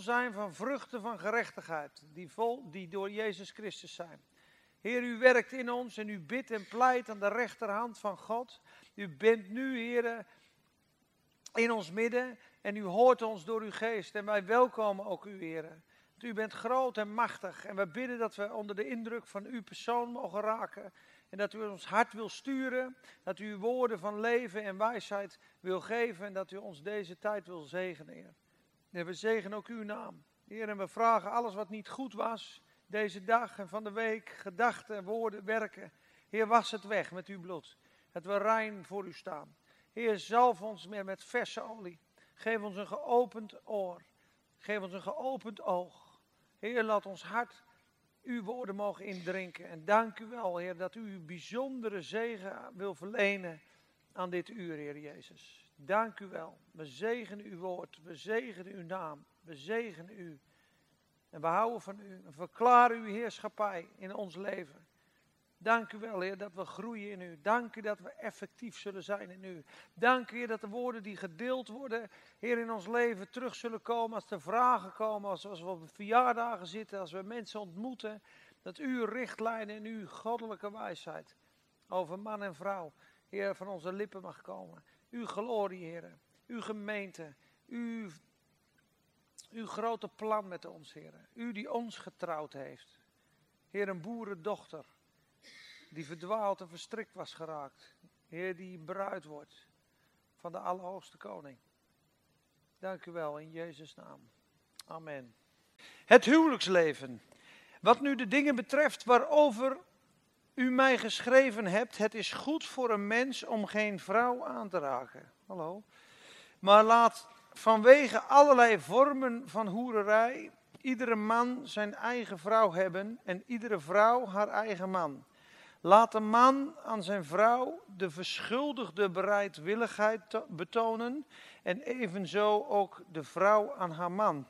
zijn van vruchten van gerechtigheid, die, vol, die door Jezus Christus zijn. Heer, u werkt in ons en u bidt en pleit aan de rechterhand van God. U bent nu, Heer, in ons midden en u hoort ons door uw geest. En wij welkomen ook u, Heer. U bent groot en machtig en we bidden dat we onder de indruk van uw persoon mogen raken. En dat u ons hart wil sturen, dat u woorden van leven en wijsheid wil geven en dat u ons deze tijd wil zegenen, Heer. We zegenen ook uw naam. Heer, en we vragen alles wat niet goed was, deze dag en van de week, gedachten, woorden, werken. Heer, was het weg met uw bloed. Dat we rein voor u staan. Heer, zalf ons meer met verse olie. Geef ons een geopend oor. Geef ons een geopend oog. Heer, laat ons hart uw woorden mogen indrinken. En dank u wel, Heer, dat u uw bijzondere zegen wil verlenen aan dit uur, Heer Jezus. Dank u wel. We zegenen uw woord. We zegenen uw naam. We zegenen u. En we houden van u. En verklaren uw heerschappij in ons leven. Dank u wel, Heer, dat we groeien in u. Dank u dat we effectief zullen zijn in u. Dank u, Heer, dat de woorden die gedeeld worden, Heer, in ons leven terug zullen komen. Als er vragen komen, als, we op verjaardagen zitten, als we mensen ontmoeten. Dat uw richtlijnen en uw goddelijke wijsheid over man en vrouw, Heer, van onze lippen mag komen. Uw glorie, Heer. Uw gemeente. Uw, uw grote plan met ons, Heer. U die ons getrouwd heeft. Heer, een boerendochter die verdwaald en verstrikt was geraakt. Heer, die bruid wordt van de Allerhoogste Koning. Dank u wel in Jezus' naam. Amen. Het huwelijksleven. Wat nu de dingen betreft waarover u mij geschreven hebt, het is goed voor een mens om geen vrouw aan te raken. Hallo. Maar laat vanwege allerlei vormen van hoererij iedere man zijn eigen vrouw hebben en iedere vrouw haar eigen man. Laat de man aan zijn vrouw de verschuldigde bereidwilligheid betonen en evenzo ook de vrouw aan haar man.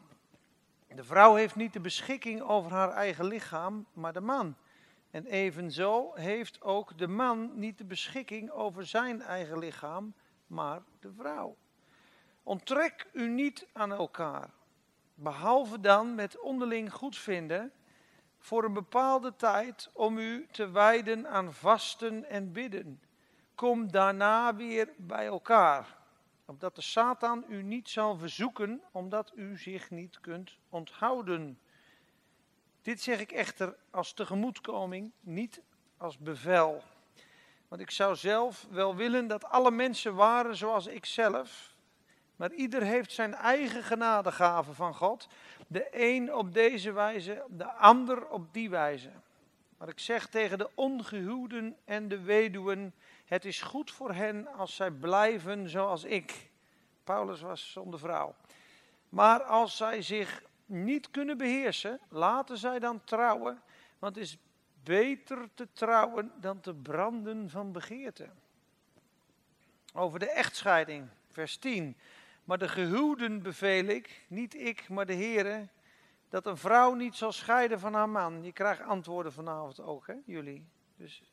De vrouw heeft niet de beschikking over haar eigen lichaam, maar de man. En evenzo heeft ook de man niet de beschikking over zijn eigen lichaam, maar de vrouw. Onttrek u niet aan elkaar, behalve dan met onderling goedvinden voor een bepaalde tijd om u te wijden aan vasten en bidden. Kom daarna weer bij elkaar, opdat de Satan u niet zal verzoeken, omdat u zich niet kunt onthouden. Dit zeg ik echter als tegemoetkoming, niet als bevel. Want ik zou zelf wel willen dat alle mensen waren zoals ik zelf, maar ieder heeft zijn eigen genadegave van God. De een op deze wijze, de ander op die wijze. Maar ik zeg tegen de ongehuwden en de weduwen: het is goed voor hen als zij blijven zoals ik. Paulus was zonder vrouw. Maar als zij zich niet kunnen beheersen, laten zij dan trouwen, want het is beter te trouwen dan te branden van begeerte. Over de echtscheiding, vers 10. Maar de gehuwden beveel ik, niet ik, maar de heren, dat een vrouw niet zal scheiden van haar man. Je krijgt antwoorden vanavond ook, hè, jullie. Dus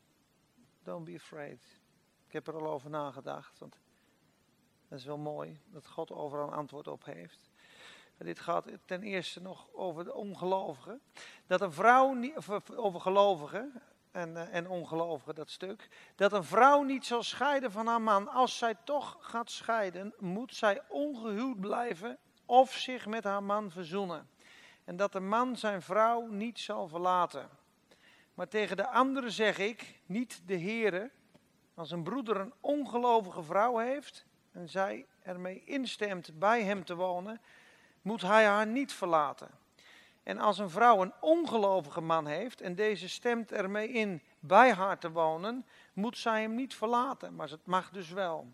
don't be afraid. Ik heb er al over nagedacht, want dat is wel mooi dat God overal een antwoord op heeft. Dit gaat ten eerste nog over de ongelovigen. Dat een vrouw, over gelovigen, en, uh, en ongelovigen, dat stuk. Dat een vrouw niet zal scheiden van haar man. Als zij toch gaat scheiden, moet zij ongehuwd blijven of zich met haar man verzoenen. En dat de man zijn vrouw niet zal verlaten. Maar tegen de anderen zeg ik, niet de heren. Als een broeder een ongelovige vrouw heeft en zij ermee instemt bij hem te wonen, moet hij haar niet verlaten. En als een vrouw een ongelovige man heeft en deze stemt ermee in bij haar te wonen, moet zij hem niet verlaten, maar het mag dus wel.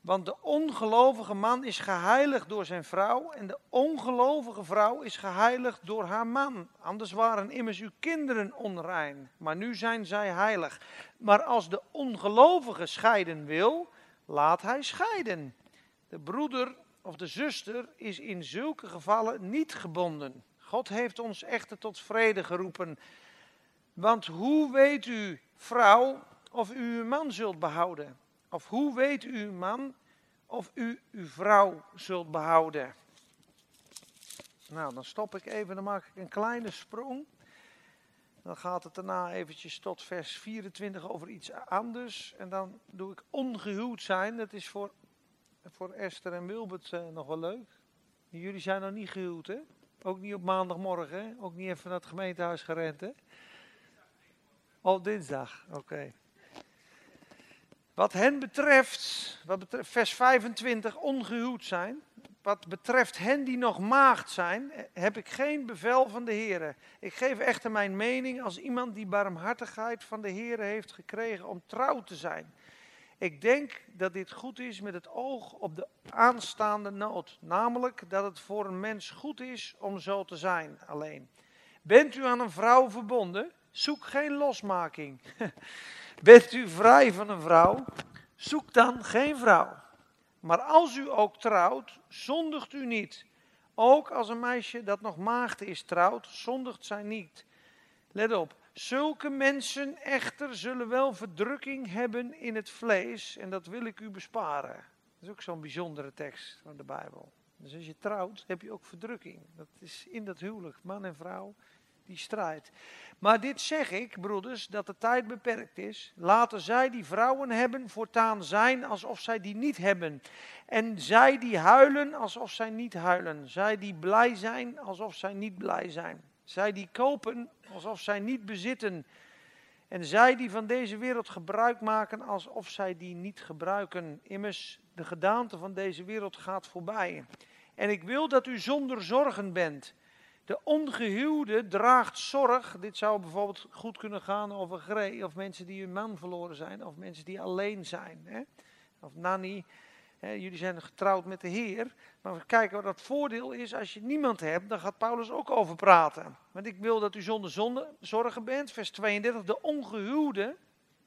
Want de ongelovige man is geheiligd door zijn vrouw en de ongelovige vrouw is geheiligd door haar man. Anders waren immers uw kinderen onrein, maar nu zijn zij heilig. Maar als de ongelovige scheiden wil, laat hij scheiden. De broeder of de zuster is in zulke gevallen niet gebonden. God heeft ons echter tot vrede geroepen. Want hoe weet u, vrouw, of u uw man zult behouden? Of hoe weet u, man, of u uw vrouw zult behouden? Nou, dan stop ik even, dan maak ik een kleine sprong. Dan gaat het daarna eventjes tot vers 24 over iets anders. En dan doe ik ongehuwd zijn. Dat is voor, voor Esther en Wilbert uh, nog wel leuk. Jullie zijn nog niet gehuwd, hè? Ook niet op maandagmorgen, hè? Ook niet even naar het gemeentehuis gerend, hè? Oh, dinsdag, oké. Wat hen betreft, wat betreft vers 25, ongehuwd zijn. Wat betreft hen die nog maagd zijn, heb ik geen bevel van de Heer. Ik geef echter mijn mening als iemand die barmhartigheid van de Heer heeft gekregen om trouw te zijn. Ik denk dat dit goed is met het oog op de aanstaande nood. Namelijk dat het voor een mens goed is om zo te zijn alleen. Bent u aan een vrouw verbonden? Zoek geen losmaking. Bent u vrij van een vrouw? Zoek dan geen vrouw. Maar als u ook trouwt, zondigt u niet. Ook als een meisje dat nog maagd is trouwt, zondigt zij niet. Let op, zulke mensen echter zullen wel verdrukking hebben in het vlees en dat wil ik u besparen. Dat is ook zo'n bijzondere tekst van de Bijbel. Dus als je trouwt, heb je ook verdrukking. Dat is in dat huwelijk, man en vrouw, die strijd. Maar dit zeg ik, broeders, dat de tijd beperkt is. Laten zij die vrouwen hebben voortaan zijn alsof zij die niet hebben. En zij die huilen alsof zij niet huilen. Zij die blij zijn alsof zij niet blij zijn. Zij die kopen alsof zij niet bezitten. En zij die van deze wereld gebruik maken alsof zij die niet gebruiken. Immers, de gedaante van deze wereld gaat voorbij. En ik wil dat u zonder zorgen bent. De ongehuwde draagt zorg. Dit zou bijvoorbeeld goed kunnen gaan over Gree, of mensen die hun man verloren zijn, of mensen die alleen zijn. Hè? Of Nanny, jullie zijn getrouwd met de Heer. Maar we kijken wat het voordeel is als je niemand hebt, daar gaat Paulus ook over praten. Want ik wil dat u zonder zonde zorgen bent. Vers 32, de ongehuwde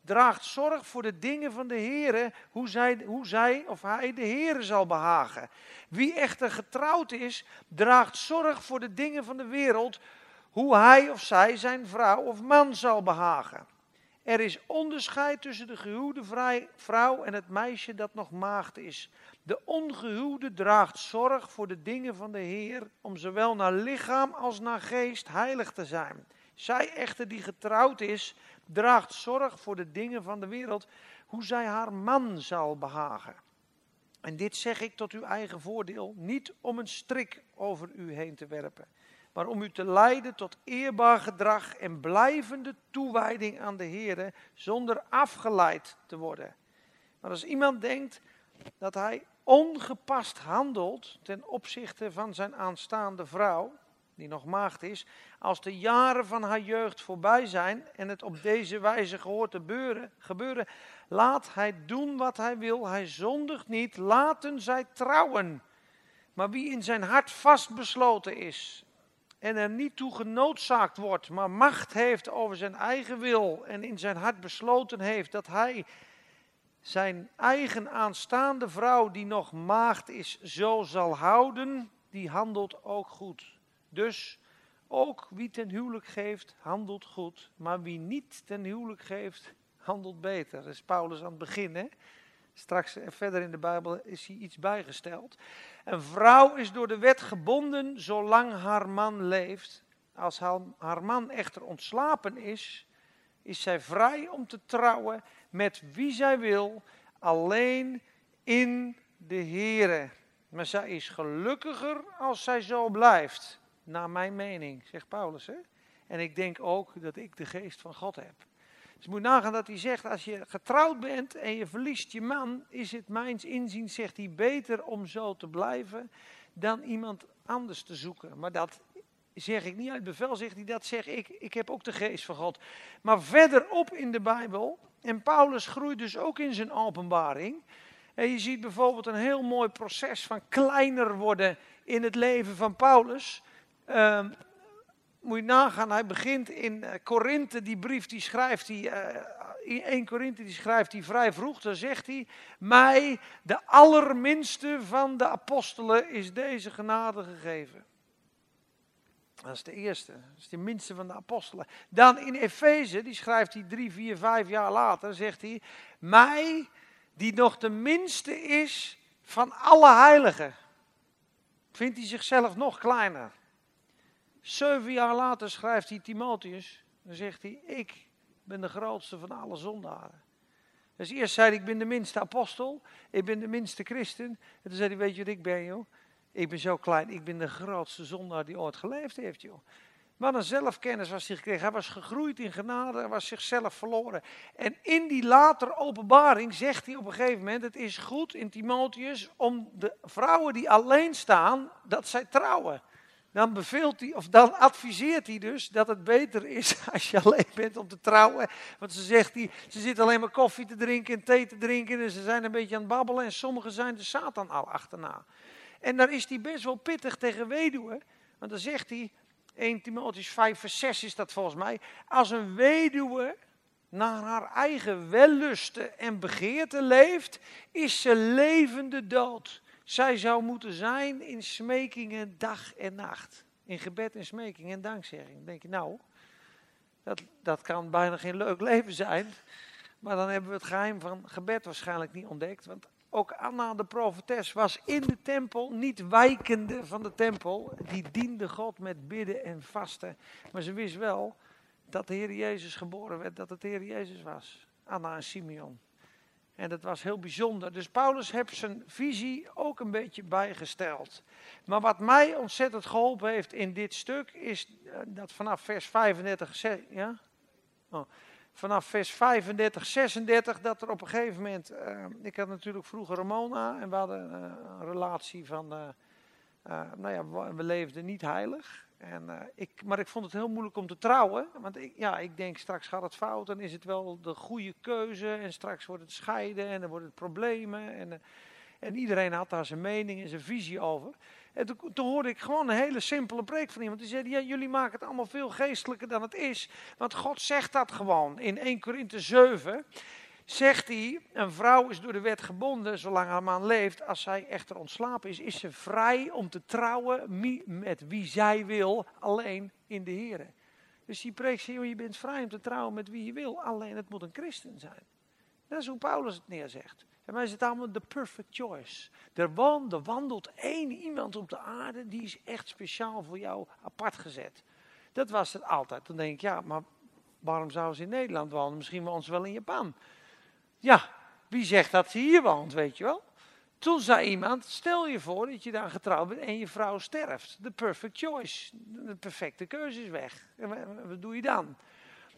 draagt zorg voor de dingen van de Heer, hoe zij, hoe zij of hij de Heer zal behagen. Wie echter getrouwd is, draagt zorg voor de dingen van de wereld, hoe hij of zij zijn vrouw of man zal behagen. Er is onderscheid tussen de gehuwde vrouw en het meisje dat nog maagd is. De ongehuwde draagt zorg voor de dingen van de Heer, om zowel naar lichaam als naar geest heilig te zijn. Zij echter die getrouwd is, draagt zorg voor de dingen van de wereld, hoe zij haar man zal behagen. En dit zeg ik tot uw eigen voordeel, niet om een strik over u heen te werpen, maar om u te leiden tot eerbaar gedrag en blijvende toewijding aan de Heer, zonder afgeleid te worden. Maar als iemand denkt dat hij ongepast handelt ten opzichte van zijn aanstaande vrouw, die nog maagd is, als de jaren van haar jeugd voorbij zijn en het op deze wijze gehoord gebeuren, laat hij doen wat hij wil, hij zondigt niet, laten zij trouwen. Maar wie in zijn hart vastbesloten is en er niet toe genoodzaakt wordt, maar macht heeft over zijn eigen wil en in zijn hart besloten heeft dat hij zijn eigen aanstaande vrouw, die nog maagd is, zo zal houden, die handelt ook goed. Dus ook wie ten huwelijk geeft, handelt goed. Maar wie niet ten huwelijk geeft, handelt beter. Dat is Paulus aan het begin. Hè? Straks verder in de Bijbel is hij iets bijgesteld. Een vrouw is door de wet gebonden zolang haar man leeft. Als haar man echter ontslapen is, is zij vrij om te trouwen met wie zij wil, alleen in de Here. Maar zij is gelukkiger als zij zo blijft naar mijn mening, zegt Paulus. Hè? En ik denk ook dat ik de geest van God heb. Dus je moet nagaan dat hij zegt, als je getrouwd bent en je verliest je man, is het mijns inzien, zegt hij, beter om zo te blijven dan iemand anders te zoeken. Maar dat zeg ik niet uit bevel, zegt hij, dat zeg ik. Ik heb ook de geest van God. Maar verderop in de Bijbel, en Paulus groeit dus ook in zijn openbaring. En je ziet bijvoorbeeld een heel mooi proces van kleiner worden in het leven van Paulus. Uh, moet je nagaan, hij begint in uh, Korinthe, die brief die schrijft hij, uh, in 1 Korinthe die schrijft hij vrij vroeg, dan zegt hij, mij, de allerminste van de apostelen, is deze genade gegeven. Dat is de eerste, dat is de minste van de apostelen. Dan in Efeze, die schrijft hij drie, vier, vijf jaar later, zegt hij, mij, die nog de minste is van alle heiligen. Vindt hij zichzelf nog kleiner. Zeven jaar later schrijft hij Timotheus. Dan zegt hij, ik ben de grootste van alle zondaren. Dus eerst zei hij, ik ben de minste apostel. Ik ben de minste christen. En toen zei hij, weet je wat ik ben joh? Ik ben zo klein, ik ben de grootste zondaar die ooit geleefd heeft joh. Wat een zelfkennis was hij gekregen. Hij was gegroeid in genade, hij was zichzelf verloren. En in die later openbaring zegt hij op een gegeven moment: Het is goed in Timotheus om de vrouwen die alleen staan, dat zij trouwen. Dan beveelt hij, of dan adviseert hij dus dat het beter is als je alleen bent om te trouwen. Want ze zegt hij, ze zitten alleen maar koffie te drinken en thee te drinken en ze zijn een beetje aan het babbelen en sommigen zijn de Satan al achterna. En daar is hij best wel pittig tegen weduwen, want dan zegt hij, 1 Timotheus 5 vers 6 is dat volgens mij. Als een weduwe naar haar eigen wellusten en begeerte leeft, is ze levende dood. Zij zou moeten zijn in smekingen dag en nacht. In gebed en smeking en dankzegging. Dan denk je, nou, dat, dat kan bijna geen leuk leven zijn. Maar dan hebben we het geheim van gebed waarschijnlijk niet ontdekt. Want ook Anna de profetes was in de tempel, niet wijkende van de tempel. Die diende God met bidden en vasten. Maar ze wist wel dat de Heer Jezus geboren werd, dat het de Heer Jezus was. Anna en Simeon. En dat was heel bijzonder. Dus Paulus heeft zijn visie ook een beetje bijgesteld. Maar wat mij ontzettend geholpen heeft in dit stuk, is eh, dat vanaf vers 35, ja? Oh vanaf vers 35, 36, dat er op een gegeven moment, uh, ik had natuurlijk vroeger Ramona en we hadden uh, een relatie van, nou ja, we leefden niet heilig. En, ik, maar ik vond het heel moeilijk om te trouwen, want ik, ja, ik denk straks gaat het fout, dan is het wel de goede keuze en straks wordt het scheiden en dan worden het problemen. En, en iedereen had daar zijn mening en zijn visie over. En toen, toen, hoorde ik gewoon een hele simpele preek van iemand. Die zei, ja, jullie maken het allemaal veel geestelijker dan het is. Want God zegt dat gewoon. In 1 Korinthe 7 zegt hij, een vrouw is door de wet gebonden zolang haar man leeft. Als zij echter ontslapen is, is ze vrij om te trouwen met wie zij wil, alleen in de Heer. Dus die preek zegt, je bent vrij om te trouwen met wie je wil, alleen het moet een christen zijn. Dat is hoe Paulus het neerzegt. En wij zitten allemaal de perfect choice. Er, wandelt één iemand op de aarde, die is echt speciaal voor jou apart gezet. Dat was het altijd. Dan denk ik, ja, maar waarom zouden ze in Nederland wonen? Misschien wonen ze wel in Japan. Ja, wie zegt dat ze hier woont, weet je wel? Toen zei iemand, stel je voor dat je dan getrouwd bent en je vrouw sterft. De perfect choice. De perfecte keuze is weg. En wat doe je dan?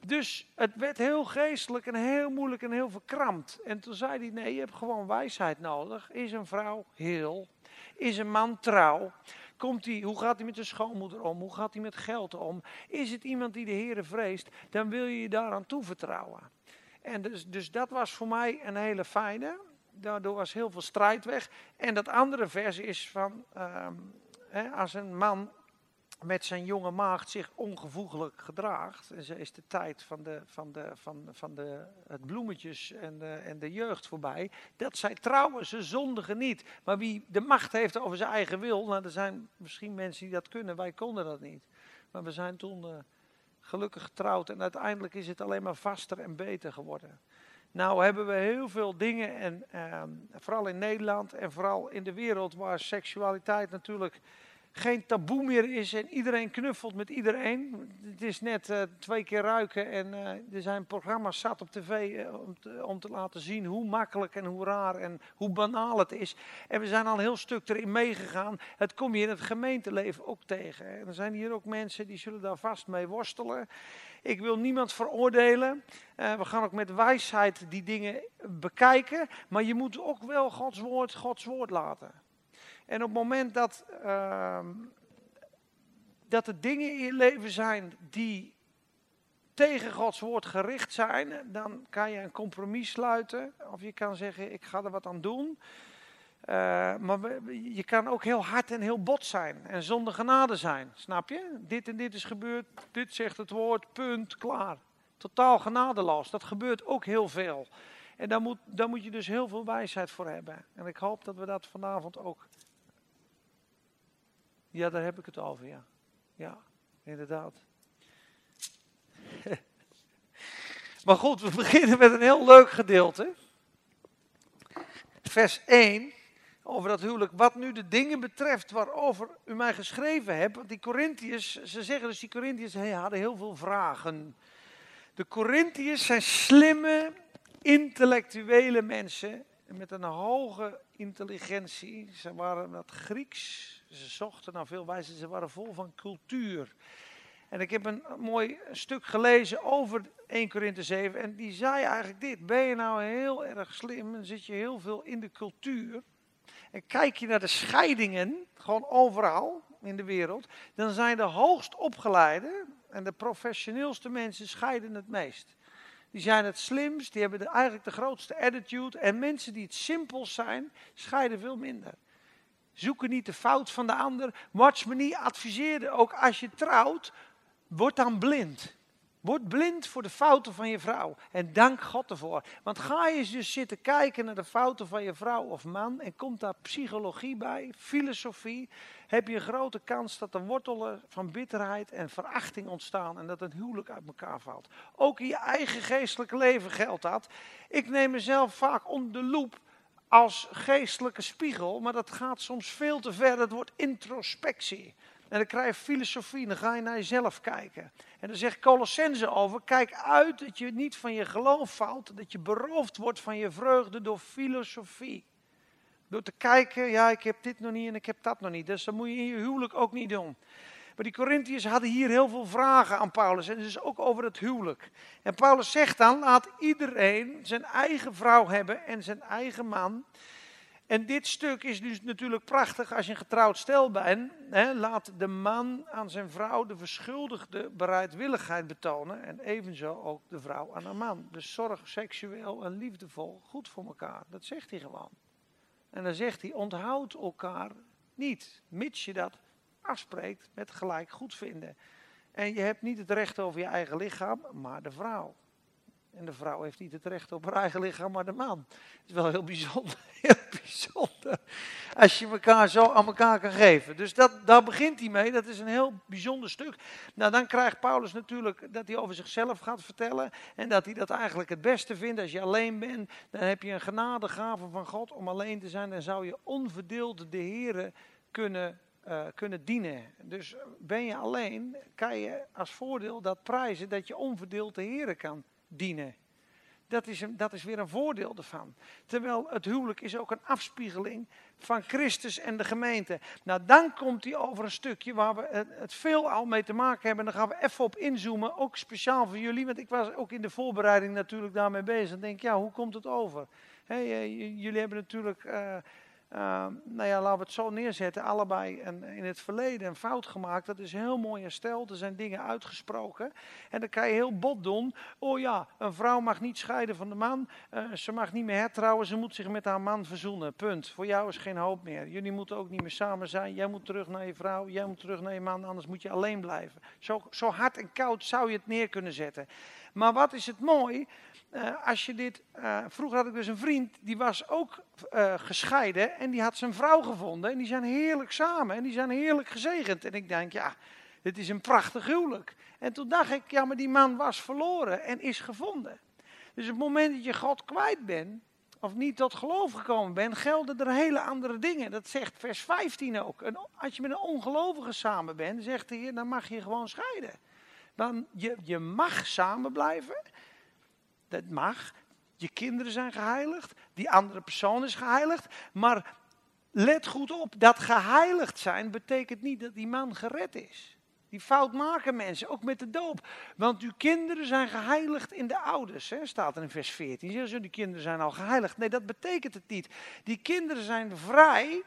Dus het werd heel geestelijk en heel moeilijk en heel verkrampt. En toen zei hij, nee, je hebt gewoon wijsheid nodig. Is een vrouw heel? Is een man trouw? Komt hij, hoe gaat hij met de schoonmoeder om? Hoe gaat hij met geld om? Is het iemand die de Heer vreest? Dan wil je je daaraan toevertrouwen. En dus, dus dat was voor mij een hele fijne. Daardoor was heel veel strijd weg. En dat andere vers is van, ehm, hè, als een man met zijn jonge maagd zich ongevoeglijk gedraagt. En ze is de tijd van, de, van, de, van, van de, het bloemetjes en de, en de jeugd voorbij. Dat zij trouwen, ze zondigen niet. Maar wie de macht heeft over zijn eigen wil, nou er zijn misschien mensen die dat kunnen, wij konden dat niet. Maar we zijn toen uh, gelukkig getrouwd en uiteindelijk is het alleen maar vaster en beter geworden. Nou hebben we heel veel dingen, en uh, vooral in Nederland en vooral in de wereld waar seksualiteit natuurlijk geen taboe meer is en iedereen knuffelt met iedereen. Het is net uh, twee keer ruiken en uh, er zijn programma's zat op tv uh, om, te, om, te, laten zien hoe makkelijk en hoe raar en hoe banaal het is. En we zijn al een heel stuk erin meegegaan. Het kom je in het gemeenteleven ook tegen. En er zijn hier ook mensen die zullen daar vast mee worstelen. Ik wil niemand veroordelen. we gaan ook met wijsheid die dingen bekijken. Maar je moet ook wel Gods woord Gods woord laten. En op het moment dat, uh, dat er dingen in je leven zijn die tegen Gods woord gericht zijn, dan kan je een compromis sluiten. Of je kan zeggen, ik ga er wat aan doen. Uh, maar je kan ook heel hard en heel bot zijn en zonder genade zijn, snap je? Dit en dit is gebeurd, dit zegt het woord, punt, klaar. Totaal genadeloos, dat gebeurt ook heel veel. En daar moet, daar moet je dus heel veel wijsheid voor hebben. En ik hoop dat we dat vanavond ook ja, daar heb ik het over, ja. Ja, inderdaad. maar goed, we beginnen met een heel leuk gedeelte. Vers 1. over dat huwelijk. Wat nu de dingen betreft waarover u mij geschreven hebt. Want die Corinthiërs, ze zeggen dus die Corinthiërs hadden heel veel vragen. De Corinthiërs zijn slimme, intellectuele mensen. Met een hoge intelligentie. Ze waren wat Grieks. Ze zochten naar veel wijze. Ze waren vol van cultuur. En ik heb een mooi stuk gelezen over 1 Korinthe 7. En die zei eigenlijk dit. Ben je nou heel erg slim en zit je heel veel in de cultuur. En kijk je naar de scheidingen, gewoon overal in de wereld. Dan zijn de hoogst opgeleide en de professioneelste mensen scheiden het meest. Die zijn het slimst, die hebben eigenlijk de grootste attitude. En mensen die het simpel zijn, scheiden veel minder. Zoeken niet de fout van de ander. Watch me niet adviseerde, ook als je trouwt, word dan blind. Word blind voor de fouten van je vrouw. En dank God ervoor. Want ga je dus zitten kijken naar de fouten van je vrouw of man. En komt daar psychologie bij, filosofie. Heb je een grote kans dat er wortelen van bitterheid en verachting ontstaan. En dat een huwelijk uit elkaar valt. Ook in je eigen geestelijke leven geldt dat. Ik neem mezelf vaak onder de loep als geestelijke spiegel. Maar dat gaat soms veel te ver. Dat wordt introspectie. En dan krijg je filosofie, dan ga je naar jezelf kijken. En dan zegt Colossense over, kijk uit dat je niet van je geloof valt, dat je beroofd wordt van je vreugde door filosofie. Door te kijken, ja ik heb dit nog niet en ik heb dat nog niet. Dus dat moet je in je huwelijk ook niet doen. Maar die Corinthiërs hadden hier heel veel vragen aan Paulus. En dus ook over het huwelijk. En Paulus zegt dan, laat iedereen zijn eigen vrouw hebben en zijn eigen man. En dit stuk is dus natuurlijk prachtig als je een getrouwd stel bent. Hè, laat de man aan zijn vrouw de verschuldigde bereidwilligheid betonen. En evenzo ook de vrouw aan haar man. Dus zorg seksueel en liefdevol goed voor elkaar. Dat zegt hij gewoon. En dan zegt hij, onthoud elkaar niet, mits je dat afspreekt met gelijk goedvinden. En je hebt niet het recht over je eigen lichaam, maar de vrouw. En de vrouw heeft niet het recht op haar eigen lichaam, maar de man. Het is wel heel bijzonder, heel bijzonder. Als je elkaar zo aan elkaar kan geven. Dus dat, daar begint hij mee. Dat is een heel bijzonder stuk. Nou, dan krijgt Paulus natuurlijk dat hij over zichzelf gaat vertellen. En dat hij dat eigenlijk het beste vindt. Als je alleen bent, dan heb je een genadegave van God om alleen te zijn. Dan zou je onverdeeld de Here kunnen uh, kunnen dienen. Dus ben je alleen, kan je als voordeel dat prijzen dat je onverdeeld de Here kan dienen. Dat is, een, dat is weer een voordeel ervan. Terwijl het huwelijk is ook een afspiegeling van Christus en de gemeente. Nou, dan komt hij over een stukje waar we het, veel al mee te maken hebben. En dan gaan we even op inzoomen, ook speciaal voor jullie. Want ik was ook in de voorbereiding natuurlijk daarmee bezig. En denk, ja, hoe komt het over? Uh, jullie hebben natuurlijk... Uh, uh, nou ja, laten we het zo neerzetten, allebei in het verleden een fout gemaakt. Dat is heel mooi hersteld, er zijn dingen uitgesproken. En dan kan je heel bot doen. Oh ja, een vrouw mag niet scheiden van de man, uh, ze mag niet meer hertrouwen, ze moet zich met haar man verzoenen. Punt. Voor jou is geen hoop meer. Jullie moeten ook niet meer samen zijn. Jij moet terug naar je vrouw, jij moet terug naar je man, anders moet je alleen blijven. Zo, zo hard en koud zou je het neer kunnen zetten. Maar wat is het mooi? Uh, als je dit, uh, vroeger had ik dus een vriend, die was ook uh, gescheiden en die had zijn vrouw gevonden en die zijn heerlijk samen en die zijn heerlijk gezegend. En ik denk, ja, dit is een prachtig huwelijk. En toen dacht ik, ja, maar die man was verloren en is gevonden. Dus op het moment dat je God kwijt bent, of niet tot geloof gekomen bent, gelden er hele andere dingen. Dat zegt vers 15 ook. En als je met een ongelovige samen bent, zegt de Heer, dan mag je gewoon scheiden. Dan je, je mag samen blijven dat mag. Je kinderen zijn geheiligd. Die andere persoon is geheiligd. Maar let goed op, dat geheiligd zijn betekent niet dat die man gered is. Die fout maken mensen, ook met de doop. Want uw kinderen zijn geheiligd in de ouders, hè, staat er in vers 14. Zeggen ze, die kinderen zijn al geheiligd. Nee, dat betekent het niet. Die kinderen zijn vrij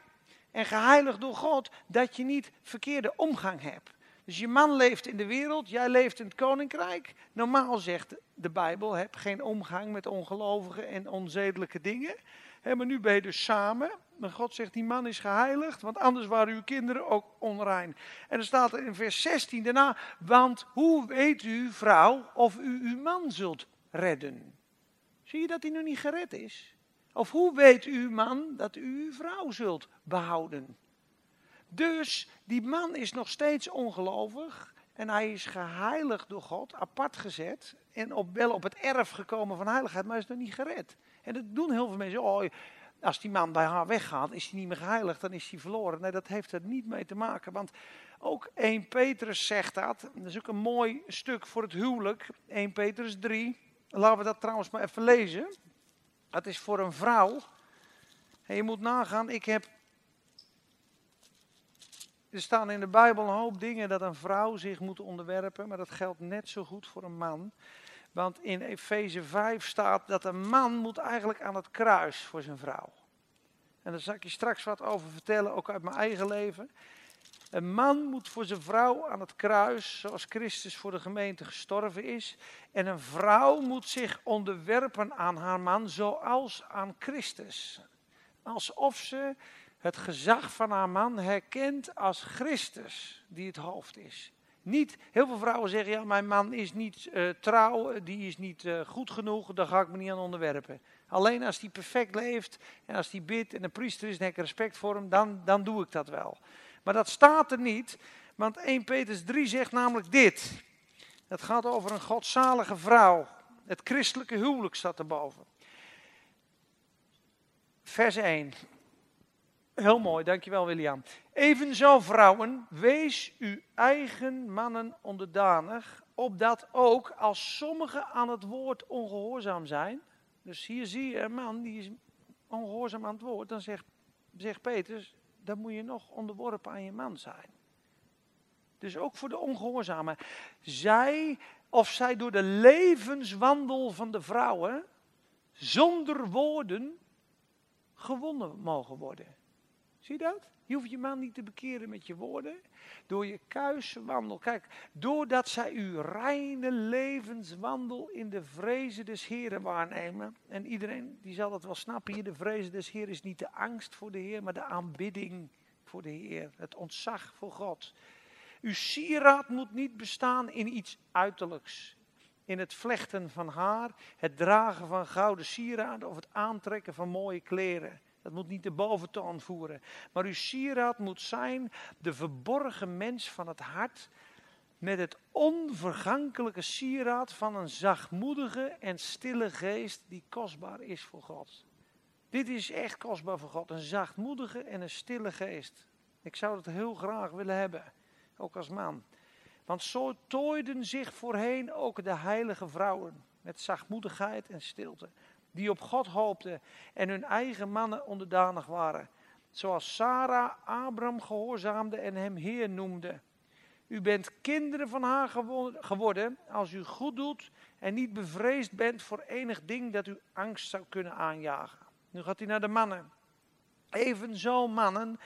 en geheiligd door God dat je niet verkeerde omgang hebt. Dus je man leeft in de wereld, jij leeft in het koninkrijk. Normaal zegt de Bijbel, heb geen omgang met ongelovigen en onzedelijke dingen. maar nu ben je dus samen. Maar God zegt, die man is geheiligd, want anders waren uw kinderen ook onrein. En dan staat er in vers 16 daarna, want hoe weet u, vrouw, of u uw man zult redden? Zie je dat hij nog niet gered is? Of hoe weet u, man, dat u uw vrouw zult behouden? Dus die man is nog steeds ongelovig. En hij is geheiligd door God, apart gezet. En op, wel op het erf gekomen van heiligheid, maar is nog niet gered. En dat doen heel veel mensen. Oh, als die man bij haar weggaat, is hij niet meer geheiligd, dan is hij verloren. Nee, dat heeft er niet mee te maken. Want ook 1 Petrus zegt dat. Dat is ook een mooi stuk voor het huwelijk. 1 Petrus 3. Laten we dat trouwens maar even lezen. Het is voor een vrouw. En je moet nagaan, ik heb. Er staan in de Bijbel een hoop dingen dat een vrouw zich moet onderwerpen, maar dat geldt net zo goed voor een man. Want in Efeze 5 staat dat een man moet eigenlijk aan het kruis voor zijn vrouw. En daar zal ik je straks wat over vertellen, ook uit mijn eigen leven. Een man moet voor zijn vrouw aan het kruis, zoals Christus voor de gemeente gestorven is. En een vrouw moet zich onderwerpen aan haar man, zoals aan Christus. Alsof ze het gezag van haar man herkent als Christus, die het hoofd is. Niet, heel veel vrouwen zeggen, ja, mijn man is niet uh, trouw, die is niet uh, goed genoeg, daar ga ik me niet aan onderwerpen. Alleen als die perfect leeft en als die bidt en een priester is en ik respect voor hem, dan, dan doe ik dat wel. Maar dat staat er niet, want 1 Petrus 3 zegt namelijk dit. Het gaat over een godzalige vrouw. Het christelijke huwelijk staat erboven. Vers 1. Heel mooi, dankjewel William. Evenzo vrouwen, wees uw eigen mannen onderdanig, opdat ook als sommigen aan het woord ongehoorzaam zijn. Dus hier zie je een man die is ongehoorzaam aan het woord, dan zegt, zegt Petrus, dan moet je nog onderworpen aan je man zijn. Dus ook voor de ongehoorzamen. Zij, of zij door de levenswandel van de vrouwen, zonder woorden, gewonnen mogen worden. Zie je dat? Je hoeft je man niet te bekeren met je woorden. Door je kuise wandel. Kijk, doordat zij uw reine levenswandel in de vrezen des Heren waarnemen. En iedereen die zal dat wel snappen hier. De vrezen des Heren is niet de angst voor de Heer, maar de aanbidding voor de Heer. Het ontzag voor God. Uw sieraad moet niet bestaan in iets uiterlijks. In het vlechten van haar, het dragen van gouden sieraden of het aantrekken van mooie kleren. Dat moet niet de boventoon voeren. Maar uw sieraad moet zijn de verborgen mens van het hart. Met het onvergankelijke sieraad van een zachtmoedige en stille geest die kostbaar is voor God. Dit is echt kostbaar voor God. Een zachtmoedige en een stille geest. Ik zou dat heel graag willen hebben. Ook als man. Want zo tooiden zich voorheen ook de heilige vrouwen. Met zachtmoedigheid en stilte die op God hoopten en hun eigen mannen onderdanig waren. Zoals Sarah Abraham gehoorzaamde en hem Heer noemde. U bent kinderen van haar geworden als u goed doet en niet bevreesd bent voor enig ding dat u angst zou kunnen aanjagen. Nu gaat hij naar de mannen. Evenzo mannen,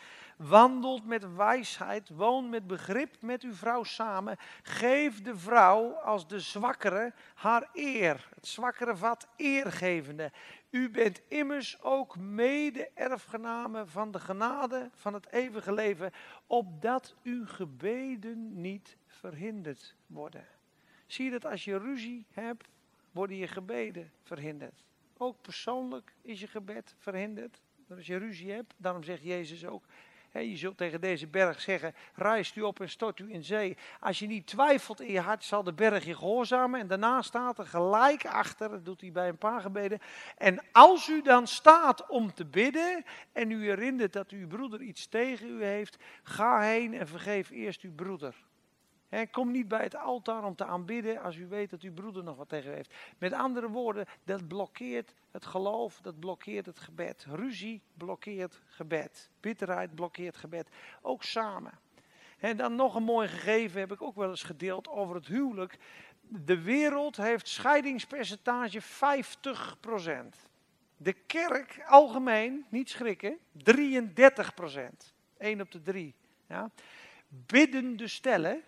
wandelt met wijsheid, woon met begrip met uw vrouw samen. Geef de vrouw als de zwakkere haar eer. Het zwakkere vat eergevende. U bent immers ook mede-erfgename van de genade van het eeuwige leven, opdat uw gebeden niet verhinderd worden. Zie dat als je ruzie hebt, worden je gebeden verhinderd. Ook persoonlijk is je gebed verhinderd. Als je ruzie hebt, daarom zegt Jezus ook, je zult tegen deze berg zeggen, rijst u op en stort u in zee. Als je niet twijfelt in je hart, zal de berg je gehoorzamen. En daarna staat er gelijk achter, dat doet hij bij een paar gebeden. En als u dan staat om te bidden en u herinnert dat uw broeder iets tegen u heeft, ga heen en vergeef eerst uw broeder kom niet bij het altaar om te aanbidden als u weet dat uw broeder nog wat tegen heeft. Met andere woorden, dat blokkeert het geloof, dat blokkeert het gebed. Ruzie blokkeert gebed. Bitterheid blokkeert gebed. Ook samen. En dan nog een mooi gegeven heb ik ook wel eens gedeeld over het huwelijk. De wereld heeft scheidingspercentage 50%. De kerk algemeen, niet schrikken, 33%. 1 op de 3. Ja. Biddende stellen,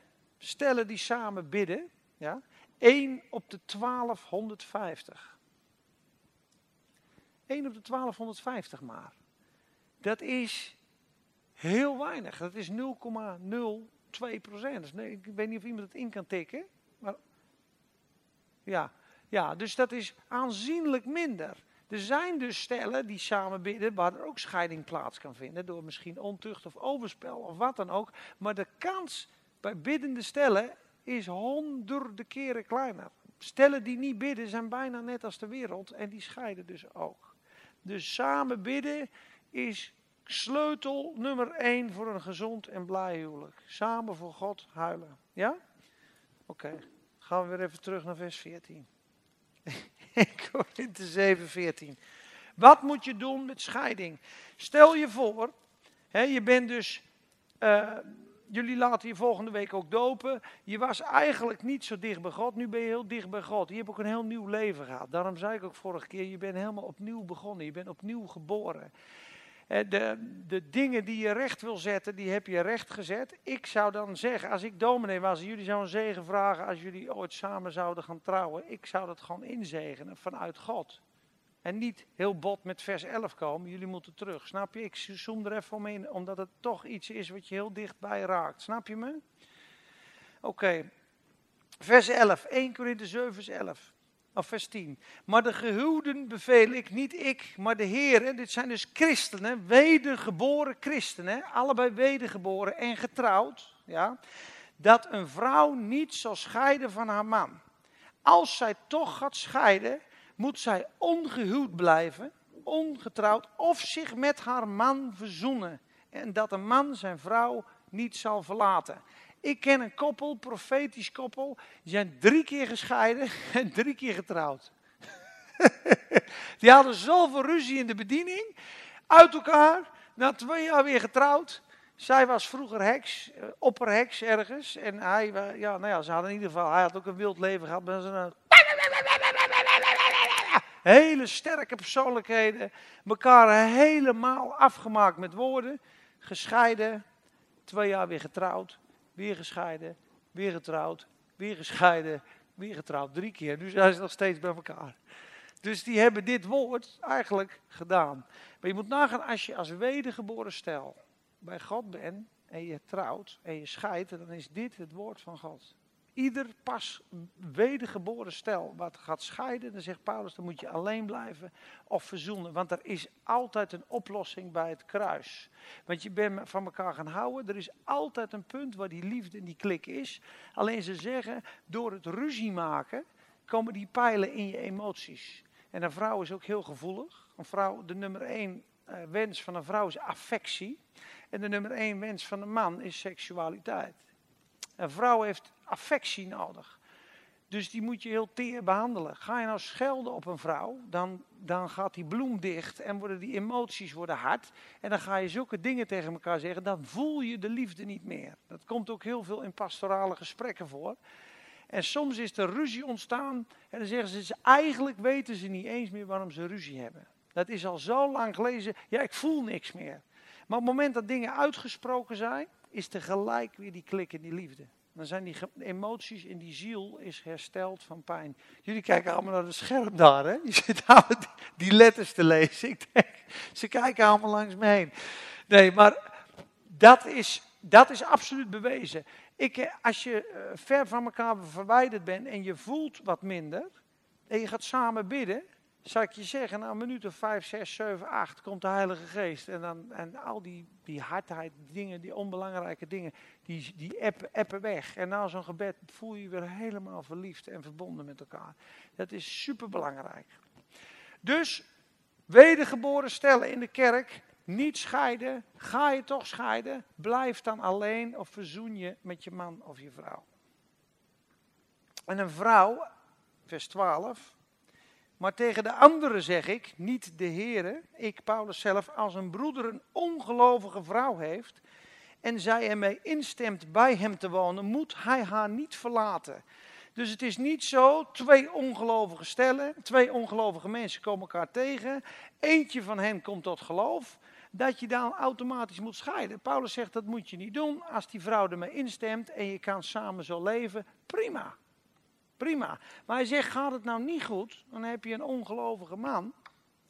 stellen die samen bidden, ja, 1 op de 1250. 1 op de 1250 maar. Dat is heel weinig. Dat is 0,02 procent. Dus nee, ik weet niet of iemand het in kan tikken. Maar ja, ja, dus dat is aanzienlijk minder. Er zijn dus stellen die samen bidden waar er ook scheiding plaats kan vinden. Door misschien ontucht of overspel of wat dan ook. Maar de kans bij biddende stellen is honderden keren kleiner. Stellen die niet bidden zijn bijna net als de wereld en die scheiden dus ook. Dus samen bidden is sleutel nummer één voor een gezond en blij huwelijk. Samen voor God huilen. Ja? Oké, gaan we weer even terug naar vers 14. Korinthe 7, 14. Wat moet je doen met scheiding? Stel je voor, hè, je bent dus, uh, jullie laten je volgende week ook dopen. Je was eigenlijk niet zo dicht bij God, nu ben je heel dicht bij God. Je hebt ook een heel nieuw leven gehad. Daarom zei ik ook vorige keer, je bent helemaal opnieuw begonnen. Je bent opnieuw geboren. De, de dingen die je recht wil zetten, die heb je recht gezet. Ik zou dan zeggen, als ik dominee was jullie zouden zegen vragen als jullie ooit samen zouden gaan trouwen. Ik zou dat gewoon inzegenen vanuit God. En niet heel bot met vers 11 komen, jullie moeten terug. Snap je? Ik zoom er even omheen, omdat het toch iets is wat je heel dichtbij raakt. Snap je me? Oké. Vers 11, 1 Korinthe 7 vers 11. Of vers 10. Maar de gehuwden beveel ik, niet ik, maar de Heer. Dit zijn dus christenen, wedergeboren christenen, allebei wedergeboren en getrouwd. Ja, dat een vrouw niet zal scheiden van haar man. Als zij toch gaat scheiden, moet zij ongehuwd blijven, ongetrouwd, of zich met haar man verzoenen. En dat een man zijn vrouw niet zal verlaten. Ik ken een koppel, profetisch koppel, die zijn drie keer gescheiden en drie keer getrouwd. die hadden zoveel ruzie in de bediening, uit elkaar, na twee jaar weer getrouwd. Zij was vroeger heks, eh, opperheks ergens. En hij, ja, nou ja, ze hadden in ieder geval, hij had ook een wild leven gehad. Een hele sterke persoonlijkheden. Elkaar helemaal afgemaakt met woorden. Gescheiden, twee jaar weer getrouwd weer gescheiden, weer getrouwd, weer gescheiden, weer getrouwd. Drie keer. Nu zijn ze nog steeds bij elkaar. Dus die hebben dit woord eigenlijk gedaan. Maar je moet nagaan, als je als wedergeboren stel bij God bent en je trouwt en je scheidt, dan is dit het woord van God. Ieder pas wedergeboren stel wat gaat scheiden, dan zegt Paulus, dan moet je alleen blijven of verzoenen. Want er is altijd een oplossing bij het kruis. Want je bent van elkaar gaan houden, er is altijd een punt waar die liefde en die klik is. Alleen ze zeggen, door het ruzie maken, komen die pijlen in je emoties. En een vrouw is ook heel gevoelig. Een vrouw, de nummer één uh, wens van een vrouw is affectie. En de nummer één wens van een man is seksualiteit. Een vrouw heeft affectie nodig. Dus die moet je heel teer behandelen. Ga je nou schelden op een vrouw, dan, dan gaat die bloem dicht en worden die emoties worden hard. En dan ga je zulke dingen tegen elkaar zeggen, dan voel je de liefde niet meer. Dat komt ook heel veel in pastorale gesprekken voor. En soms is er ruzie ontstaan en dan zeggen ze, eigenlijk weten ze niet eens meer waarom ze ruzie hebben. Dat is al zo lang gelezen, ja ik voel niks meer. Maar op het moment dat dingen uitgesproken zijn, is tegelijk weer die klik in die liefde. Dan zijn die emoties in die ziel is hersteld van pijn. Jullie kijken allemaal naar het scherm daar, hè? Je zit allemaal die letters te lezen. Ik ze kijken allemaal langs me heen. Nee, maar dat is, dat is absoluut bewezen. Ik, eh, als je eh, ver van elkaar verwijderd bent en je voelt wat minder, en je gaat samen bidden, zou ik je zeggen, na een minuut of vijf, zes, zeven, acht komt de Heilige Geest. En, dan, en al die, die hardheid, dingen, die onbelangrijke dingen, die, die appen, appen weg. En na zo'n gebed voel je je weer helemaal verliefd en verbonden met elkaar. Dat is super belangrijk. Dus, wedergeboren stellen in de kerk, niet scheiden. Ga je toch scheiden, blijf dan alleen of verzoen je met je man of je vrouw. En een vrouw, vers 12, maar tegen de anderen zeg ik, niet de Heere, ik Paulus zelf, als een broeder een ongelovige vrouw heeft en zij ermee instemt bij hem te wonen, moet hij haar niet verlaten. Dus het is niet zo, twee ongelovige stellen, twee ongelovige mensen komen elkaar tegen, eentje van hen komt tot geloof, dat je dan automatisch moet scheiden. Paulus zegt dat moet je niet doen, als die vrouw ermee instemt en je kan samen zo leven, prima. Prima. Maar hij zegt, gaat het nou niet goed, dan heb je een ongelovige man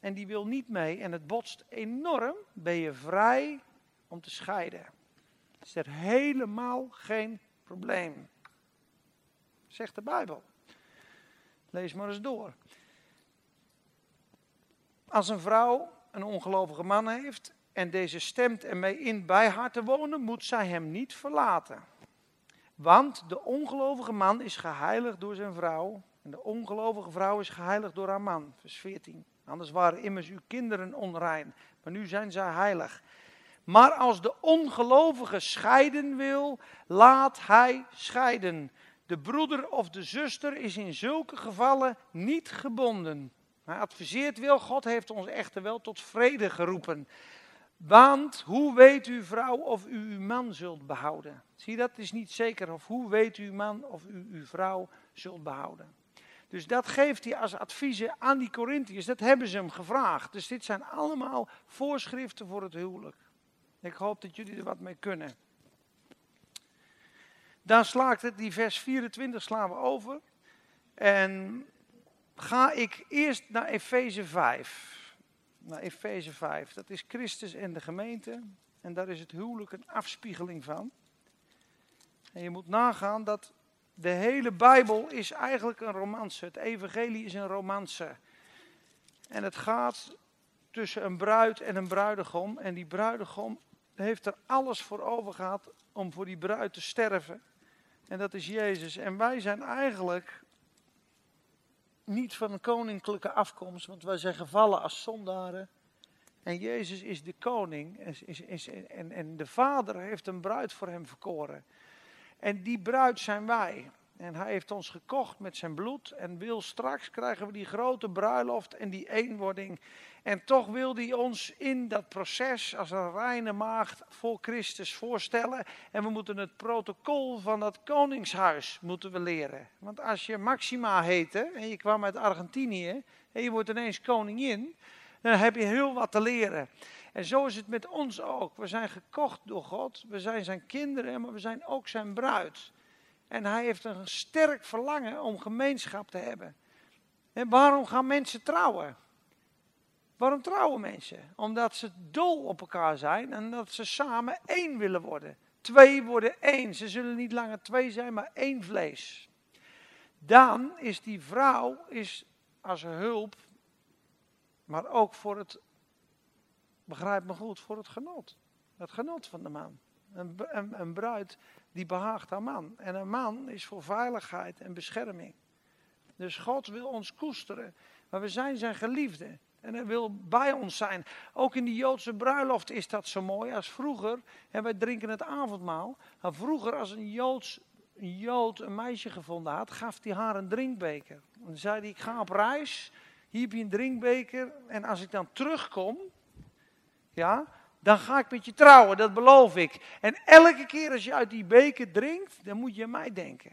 en die wil niet mee en het botst enorm, ben je vrij om te scheiden. Is er helemaal geen probleem. Zegt de Bijbel. Lees maar eens door. Als een vrouw een ongelovige man heeft en deze stemt ermee in bij haar te wonen, moet zij hem niet verlaten. Want de ongelovige man is geheiligd door zijn vrouw. En de ongelovige vrouw is geheiligd door haar man. Vers 14. Anders waren immers uw kinderen onrein, maar nu zijn zij heilig. Maar als de ongelovige scheiden wil, laat hij scheiden. De broeder of de zuster is in zulke gevallen niet gebonden. Hij adviseert wel, God heeft ons echter wel tot vrede geroepen. Want hoe weet uw vrouw of u uw man zult behouden? Zie, dat is niet zeker. Of hoe weet uw man of u uw vrouw zult behouden? Dus dat geeft hij als adviezen aan die Corinthiërs. Dat hebben ze hem gevraagd. Dus dit zijn allemaal voorschriften voor het huwelijk. Ik hoop dat jullie er wat mee kunnen. Dan slaakt het, die vers 24 slaan we over. En ga ik eerst naar Efeze 5. Naar Efeze 5. Dat is Christus en de gemeente. En daar is het huwelijk een afspiegeling van. En je moet nagaan dat de hele Bijbel is eigenlijk een romance. Het evangelie is een romance. En het gaat tussen een bruid en een bruidegom. En die bruidegom heeft er alles voor over gehad om voor die bruid te sterven. En dat is Jezus. En wij zijn eigenlijk niet van koninklijke afkomst, want wij zijn gevallen als zondaren. En Jezus is de koning. Is, is, en, en de Vader heeft een bruid voor hem verkoren. En die bruid zijn wij. En hij heeft ons gekocht met zijn bloed. En wil straks krijgen we die grote bruiloft en die eenwording. En toch wil hij ons in dat proces als een reine maagd voor Christus voorstellen. En we moeten het protocol van dat koningshuis moeten we leren. Want als je Maxima heette en je kwam uit Argentinië en je wordt ineens koningin, dan heb je heel wat te leren. En zo is het met ons ook. We zijn gekocht door God, we zijn zijn kinderen, maar we zijn ook zijn bruid. En hij heeft een sterk verlangen om gemeenschap te hebben. En waarom gaan mensen trouwen? Waarom trouwen mensen? Omdat ze dol op elkaar zijn en dat ze samen één willen worden. Twee worden één. Ze zullen niet langer twee zijn, maar één vlees. Dan is die vrouw is als hulp, maar ook voor het, begrijp me goed, voor het genot. Het genot van de man. Een, een, een bruid die behaagt haar man. En een man is voor veiligheid en bescherming. Dus God wil ons koesteren. Maar we zijn zijn geliefde. En hij wil bij ons zijn. Ook in de Joodse bruiloft is dat zo mooi. Als vroeger, en wij drinken het avondmaal. Maar vroeger als een, Joods, een Jood een meisje gevonden had, gaf hij haar een drinkbeker. En dan zei hij, ik ga op reis. Hier heb je een drinkbeker. En als ik dan terugkom, ja, dan ga ik met je trouwen, dat beloof ik. En elke keer als je uit die beker drinkt, dan moet je aan mij denken.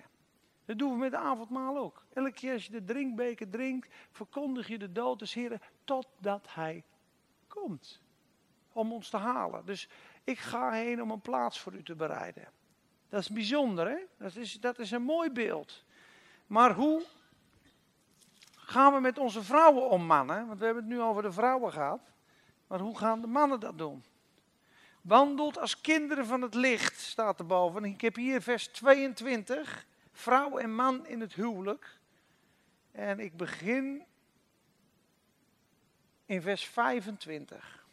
Dat doen we met de avondmaal ook. Elke keer als je de drinkbeker drinkt, verkondig je de dood des Heren totdat Hij komt. Om ons te halen. Dus ik ga heen om een plaats voor u te bereiden. Dat is bijzonder, hè? Dat is, dat is een mooi beeld. Maar hoe gaan we met onze vrouwen om, mannen? Want we hebben het nu over de vrouwen gehad. Maar hoe gaan de mannen dat doen? Wandelt als kinderen van het licht, staat er boven. Ik heb hier vers 22, vrouw en man in het huwelijk. En ik begin in vers 25.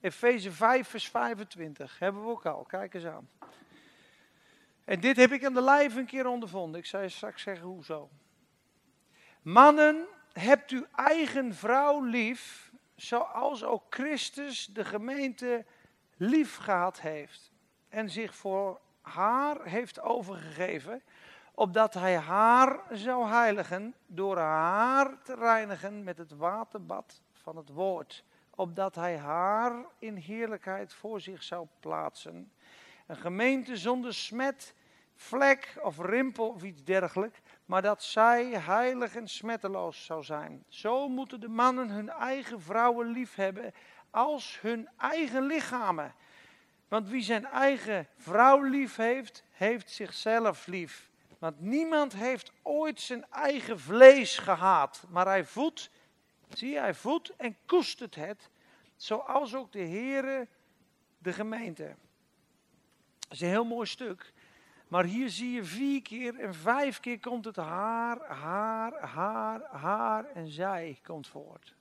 Efeze 5, vers 25. Hebben we ook al. Kijk eens aan. En dit heb ik aan de lijf een keer ondervonden. Ik zou je straks zeggen hoezo. Mannen, hebt uw eigen vrouw lief zoals ook Christus de gemeente lief gehad heeft en zich voor haar heeft overgegeven, opdat hij haar zou heiligen door haar te reinigen met het waterbad van het woord, opdat hij haar in heerlijkheid voor zich zou plaatsen. Een gemeente zonder smet, vlek of rimpel of iets dergelijks, maar dat zij heilig en smetteloos zou zijn. Zo moeten de mannen hun eigen vrouwen lief hebben als hun eigen lichamen. Want wie zijn eigen vrouw lief heeft, heeft zichzelf lief. Want niemand heeft ooit zijn eigen vlees gehaat, maar hij voedt, zie hij voedt en koestert het, zoals ook de Heere de gemeente. Dat is een heel mooi stuk. Maar hier zie je vier keer en vijf keer komt het haar, haar, haar, haar en zij komt voort.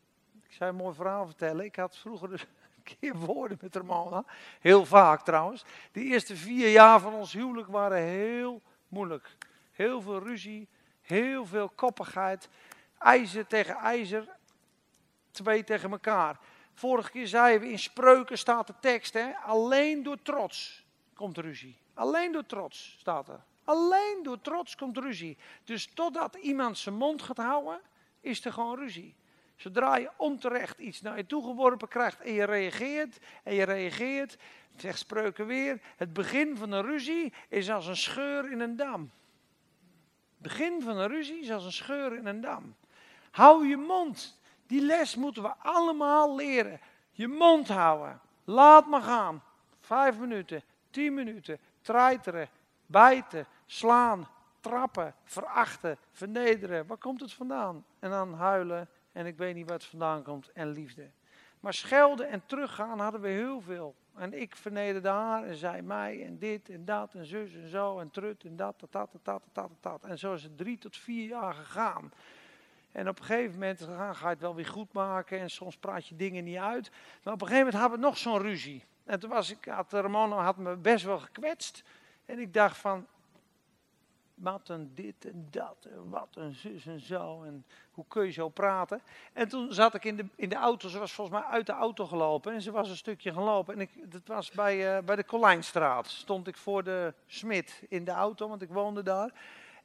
Ik zou een mooi verhaal vertellen. Ik had vroeger dus keer woorden met Ramona. Heel vaak trouwens. De eerste vier jaar van ons huwelijk waren heel moeilijk. Heel veel ruzie, heel veel koppigheid. IJzer tegen ijzer. twee tegen elkaar. Vorige keer zeiden we in spreuken staat de tekst, hè, alleen door trots komt ruzie. Alleen door trots staat er. Alleen door trots komt ruzie. Dus totdat iemand zijn mond gaat houden, is er gewoon ruzie. Zodra je onterecht iets naar je toe geworpen krijgt en je reageert en je reageert, zegt spreuken weer, het begin van een ruzie is als een scheur in een dam. Het begin van een ruzie is als een scheur in een dam. Hou je mond. Die les moeten we allemaal leren. Je mond houden. Laat maar gaan. Vijf minuten, tien minuten. Treiteren, bijten, slaan, trappen, verachten, vernederen. Waar komt het vandaan? En dan huilen en ik weet niet waar het vandaan komt en liefde. Maar schelden en teruggaan hadden we heel veel. En ik vernederde haar en zij mij en dit en dat en zus en zo en trut en dat, dat, dat, dat, dat, dat, dat. En zo is het drie tot vier jaar gegaan. En op een gegeven moment ga je het wel weer goed maken en soms praat je dingen niet uit. Maar op een gegeven moment hadden we nog zo'n ruzie. En toen was ik, had Ramona had me best wel gekwetst. En ik dacht van, wat een dit en dat en wat een zus en zo en hoe kun je zo praten. En toen zat ik in de, in de auto, ze was volgens mij uit de auto gelopen en ze was een stukje gelopen. En ik, dat was bij, uh, bij de Colijnstraat, stond ik voor de Smit in de auto, want ik woonde daar.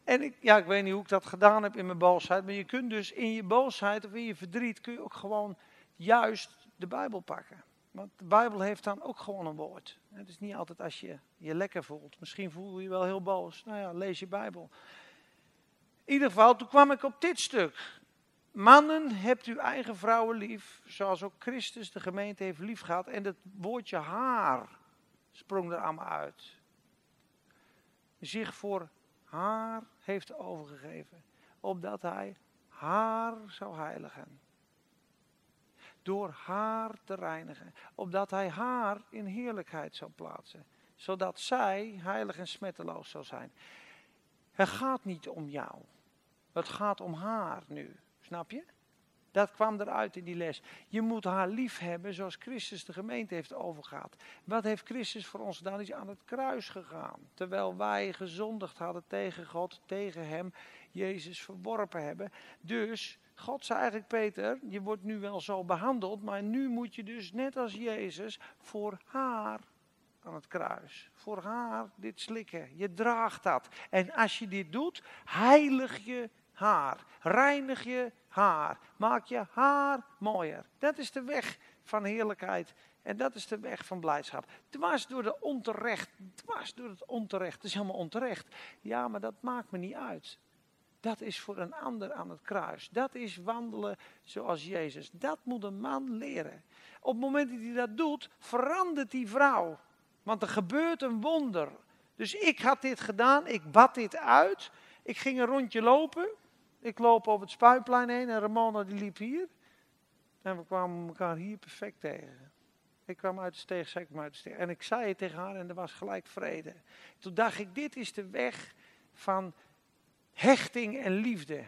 En ik, ja, ik weet niet hoe ik dat gedaan heb in mijn boosheid, maar je kunt dus in je boosheid of in je verdriet kun je ook gewoon juist de Bijbel pakken. Want de Bijbel heeft dan ook gewoon een woord. Het is niet altijd als je je lekker voelt. Misschien voel je je wel heel boos. Nou ja, lees je Bijbel. In ieder geval, toen kwam ik op dit stuk. Mannen, hebt uw eigen vrouwen lief, zoals ook Christus de gemeente heeft lief gehad. En het woordje haar sprong er allemaal uit. Zich voor haar heeft overgegeven, opdat hij haar zou heiligen door haar te reinigen, opdat hij haar in heerlijkheid zou plaatsen, zodat zij heilig en smetteloos zou zijn. Het gaat niet om jou, het gaat om haar nu, snap je? Dat kwam eruit in die les. Je moet haar lief hebben zoals Christus de gemeente heeft overgaat. Wat heeft Christus voor ons gedaan? Hij is aan het kruis gegaan. Terwijl wij gezondigd hadden tegen God, tegen hem, Jezus verworpen hebben. Dus God zei eigenlijk, Peter, je wordt nu wel zo behandeld, maar nu moet je dus net als Jezus voor haar aan het kruis. Voor haar dit slikken. Je draagt dat. En als je dit doet, heilig je haar. Reinig je haar. Maak je haar mooier. Dat is de weg van heerlijkheid. En dat is de weg van blijdschap. Dwars door de onterecht. Dwars door het onterecht. Het is helemaal onterecht. Ja, maar dat maakt me niet uit. Dat is voor een ander aan het kruis. Dat is wandelen zoals Jezus. Dat moet een man leren. Op het moment dat hij dat doet, verandert die vrouw. Want er gebeurt een wonder. Dus ik had dit gedaan, ik bad dit uit. Ik ging een rondje lopen. Ik loop over het spuitplein heen en Ramona die liep hier. En we kwamen elkaar hier perfect tegen. Ik kwam uit de steeg, zei ik kwam uit de steeg. En ik zei het tegen haar en er was gelijk vrede. Toen dacht ik, dit is de weg van hechting en liefde.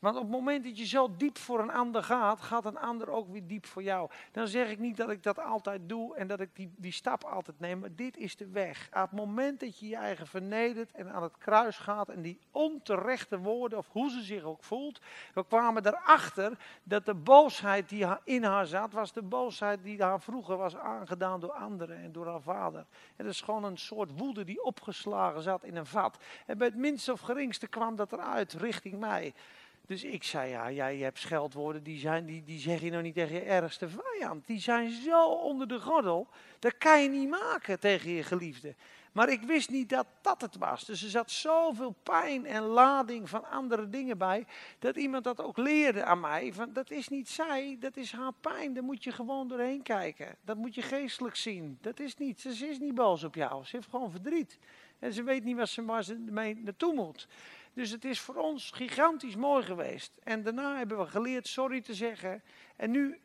Want op het moment dat je zo diep voor een ander gaat, gaat een ander ook weer diep voor jou. Dan zeg ik niet dat ik dat altijd doe en dat ik die, die stap altijd neem, maar dit is de weg. Op het moment dat je je eigen vernedert en aan het kruis gaat en die onterechte woorden, of hoe ze zich ook voelt, we kwamen erachter dat de boosheid die in haar zat, was de boosheid die haar vroeger was aangedaan door anderen en door haar vader. Het is gewoon een soort woede die opgeslagen zat in een vat. En bij het minste of geringste kwam dat eruit richting mij. Dus ik zei, ja, jij hebt scheldwoorden, die, zijn, die, die zeg je nou niet tegen je ergste vijand. Die zijn zo onder de gordel, dat kan je niet maken tegen je geliefde. Maar ik wist niet dat dat het was. Dus er zat zoveel pijn en lading van andere dingen bij, dat iemand dat ook leerde aan mij. Van, dat is niet zij, dat is haar pijn, daar moet je gewoon doorheen kijken. Dat moet je geestelijk zien. Dat is niet, ze is niet boos op jou, ze heeft gewoon verdriet. En ze weet niet waar ze mee naartoe moet. Dus het is voor ons gigantisch mooi geweest. En daarna hebben we geleerd sorry te zeggen. En nu,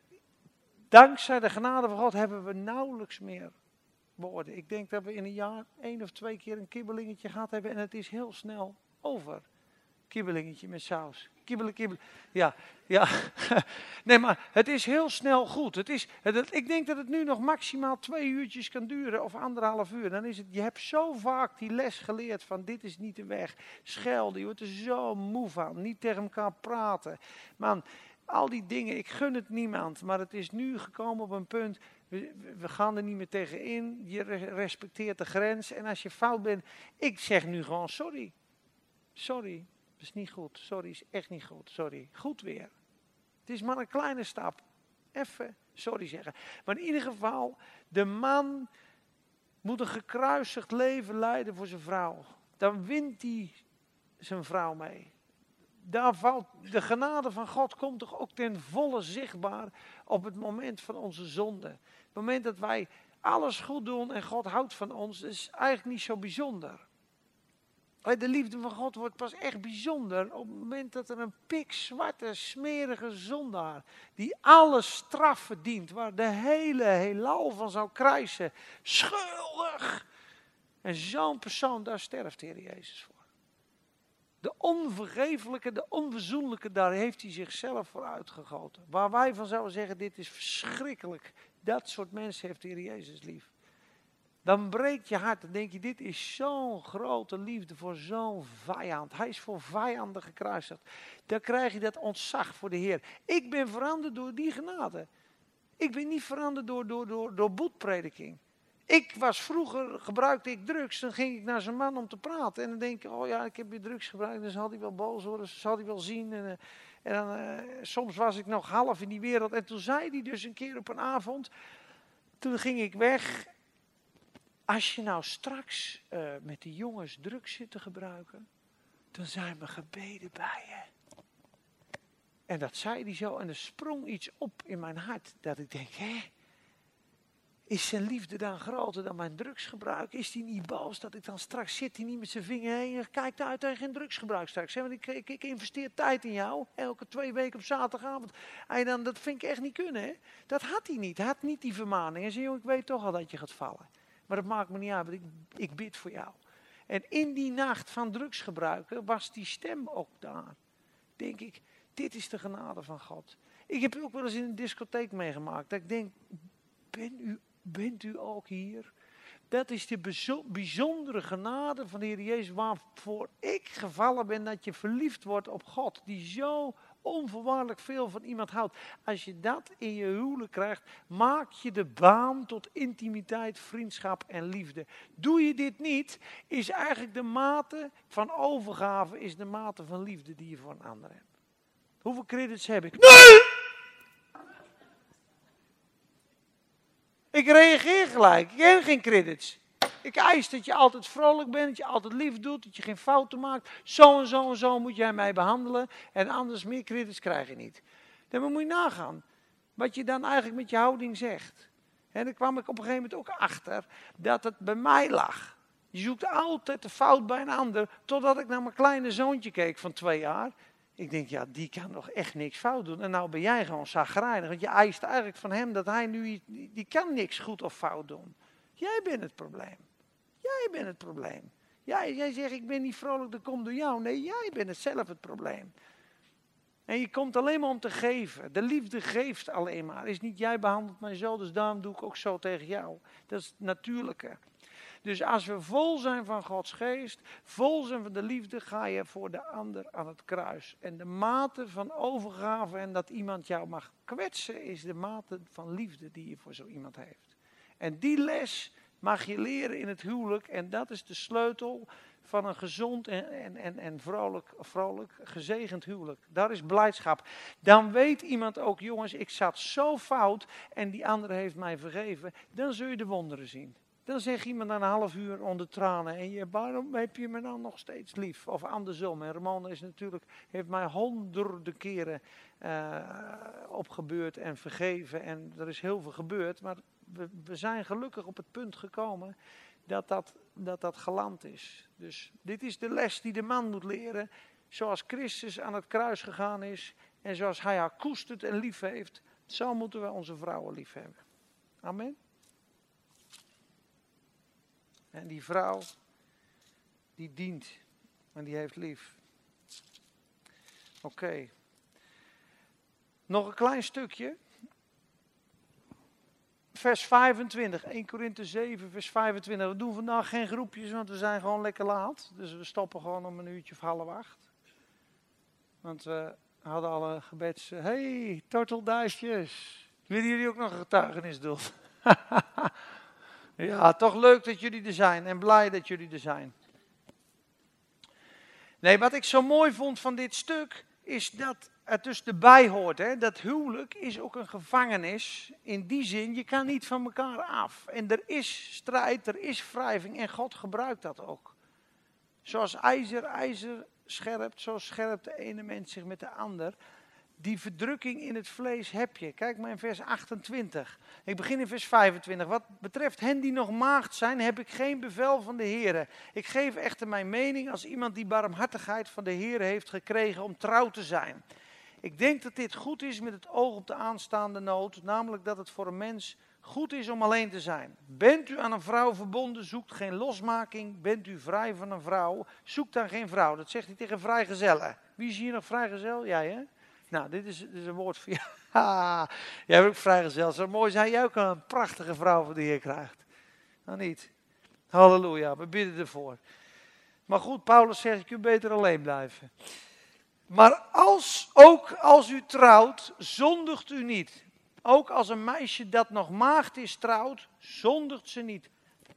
dankzij de genade van God, hebben we nauwelijks meer woorden. Ik denk dat we in een jaar één of twee keer een kibbelingetje gehad hebben en het is heel snel over kibbelingetje met saus. Kibbelen, kibbelen. Ja, ja. Nee, maar het is heel snel goed. Het is, ik denk dat het nu nog maximaal twee uurtjes kan duren of anderhalf uur. Dan is het, je hebt zo vaak die les geleerd van dit is niet de weg. Schelden, je wordt er zo moe van. Niet tegen elkaar praten. Man, Al die dingen, ik gun het niemand. Maar het is nu gekomen op een punt, we, we gaan er niet meer tegen in. Je respecteert de grens. En als je fout bent, ik zeg nu gewoon sorry. Sorry, is niet goed. Sorry, is echt niet goed. Sorry. Goed weer. Het is maar een kleine stap. Even sorry zeggen. Maar in ieder geval, de man moet een gekruisigd leven leiden voor zijn vrouw. Dan wint hij zijn vrouw mee. Daar valt, de genade van God komt toch ook ten volle zichtbaar op het moment van onze zonde. Het moment dat wij alles goed doen en God houdt van ons, is eigenlijk niet zo bijzonder. De liefde van God wordt pas echt bijzonder op het moment dat er een pikzwarte, smerige zondaar, die alle straf verdient, waar de hele heelal van zou kruisen, schuldig. En zo'n persoon, daar sterft de Heer Jezus voor. De onvergeeflijke, de onverzoenlijke, daar heeft hij zichzelf voor uitgegoten. Waar wij van zouden zeggen, dit is verschrikkelijk. Dat soort mensen heeft de Heer Jezus lief. Dan breekt je hart. Dan denk je, dit is zo'n grote liefde voor zo'n vijand. Hij is voor vijanden gekruisigd. Dan krijg je dat ontzag voor de Heer. Ik ben veranderd door die genade. Ik ben niet veranderd door, door, door, door boetprediking. Ik was vroeger, gebruikte ik drugs, dan ging ik naar zijn man om te praten. En dan denk ik, oh ja, ik heb weer drugs gebruikt, dan zal hij wel boos worden, zal hij wel zien. En, eh, en dan, uh, soms was ik nog half in die wereld. En toen zei hij dus een keer op een avond, toen ging ik weg als je nou straks uh, met die jongens drugs zit te gebruiken, dan zijn mijn gebeden bij je. En dat zei hij zo en er sprong iets op in mijn hart dat ik denk, hè? Is zijn liefde dan groter dan mijn drugsgebruik? Is hij niet boos dat ik dan straks zit hij niet met zijn vinger heen en kijkt uit tegen geen drugsgebruik straks? Want ik, ik, ik, investeer tijd in jou, elke twee weken op zaterdagavond. En dan, dat vind ik echt niet kunnen, hè? Dat had hij niet. Hij had niet die vermaning. En zei, joh, ik weet toch al dat je gaat vallen. Maar dat maakt me niet uit, want ik, ik bid voor jou. En in die nacht van drugsgebruiken was die stem ook daar. Denk ik, dit is de genade van God. Ik heb ook wel eens in een discotheek meegemaakt. Dat ik denk, ben u, bent u ook hier? Dat is de bijzondere genade van de Heer Jezus waarvoor ik gevallen ben dat je verliefd wordt op God. Die zo onvoorwaardelijk veel van iemand houdt. Als je dat in je huwelijk krijgt, maak je de baan tot intimiteit, vriendschap en liefde. Doe je dit niet, is eigenlijk de mate van overgave, is de mate van liefde die je voor een ander hebt. Hoeveel credits heb ik? Nee! Ik reageer gelijk. Ik heb geen credits. Ik eis dat je altijd vrolijk bent, dat je altijd lief doet, dat je geen fouten maakt. Zo en zo en zo moet jij mij behandelen. En anders meer credits krijg je niet. Dan moet je nagaan wat je dan eigenlijk met je houding zegt. En dan kwam ik op een gegeven moment ook achter dat het bij mij lag. Je zoekt altijd de fout bij een ander, totdat ik naar mijn kleine zoontje keek van twee jaar. Ik denk, ja, die kan nog echt niks fout doen. En nou ben jij gewoon zagrijnig, want je eist eigenlijk van hem dat hij nu, die kan niks goed of fout doen. Jij bent het probleem. Jij bent het probleem. Jij, jij zegt, ik ben niet vrolijk, dat komt door jou. Nee, jij bent het zelf het probleem. En je komt alleen maar om te geven. De liefde geeft alleen maar. Is niet jij behandelt mij zo, dus daarom doe ik ook zo tegen jou. Dat is het natuurlijke. Dus als we vol zijn van Gods geest, vol zijn van de liefde, ga je voor de ander aan het kruis. En de mate van overgave en dat iemand jou mag kwetsen, is de mate van liefde die je voor zo iemand heeft. En die les mag je leren in het huwelijk. En dat is de sleutel van een gezond en, en, en, vrolijk, vrolijk, gezegend huwelijk. Daar is blijdschap. Dan weet iemand ook, jongens, ik zat zo fout en die andere heeft mij vergeven. Dan zul je de wonderen zien. Dan zegt iemand na een half uur onder tranen. En je, waarom heb je me dan nog steeds lief? Of andersom. En Ramona is natuurlijk, heeft mij honderden keren uh, opgebeurd en vergeven. En er is heel veel gebeurd. Maar we, zijn gelukkig op het punt gekomen dat dat, dat dat geland is. Dus dit is de les die de man moet leren. Zoals Christus aan het kruis gegaan is. En zoals hij haar koestert en lief heeft. Zo moeten we onze vrouwen lief hebben. Amen. En die vrouw, die dient en die heeft lief. Oké. Nog een klein stukje. Vers 25, 1 Korinthe 7, vers 25. We doen vandaag geen groepjes, want we zijn gewoon lekker laat. Dus we stoppen gewoon om een uurtje of half acht. Want we hadden alle gebeds. hey, tortelduifjes. Willen jullie ook nog een getuigenis doen? ja, toch leuk dat jullie er zijn en blij dat jullie er zijn. Nee, wat ik zo mooi vond van dit stuk is dat het dus erbij hoort. Hè? Dat huwelijk is ook een gevangenis. In die zin, je kan niet van elkaar af. En er is strijd, er is wrijving en God gebruikt dat ook. Zoals ijzer ijzer scherpt, zo scherpt de ene mens zich met de ander. Die verdrukking in het vlees heb je. Kijk maar in vers 28. Ik begin in vers 25. Wat betreft hen die nog maagd zijn, heb ik geen bevel van de Heer. Ik geef echter mijn mening als iemand die barmhartigheid van de Heer heeft gekregen om trouw te zijn. Ik denk dat dit goed is met het oog op de aanstaande nood, namelijk dat het voor een mens goed is om alleen te zijn. Bent u aan een vrouw verbonden, zoekt geen losmaking. Bent u vrij van een vrouw, zoekt dan geen vrouw. Dat zegt hij tegen vrijgezellen. Wie is hier nog vrijgezel? Jij hè? Nou, dit is, een woord voor jou. jij bent ook vrijgezel. Zo mooi zijn jij ook een prachtige vrouw van de Heer krijgt. Nou niet. Halleluja, we bidden ervoor. Maar goed, Paulus zegt, je kunt beter alleen blijven. Maar als, ook als u trouwt, zondigt u niet. Ook als een meisje dat nog maagd is trouwt, zondigt ze niet.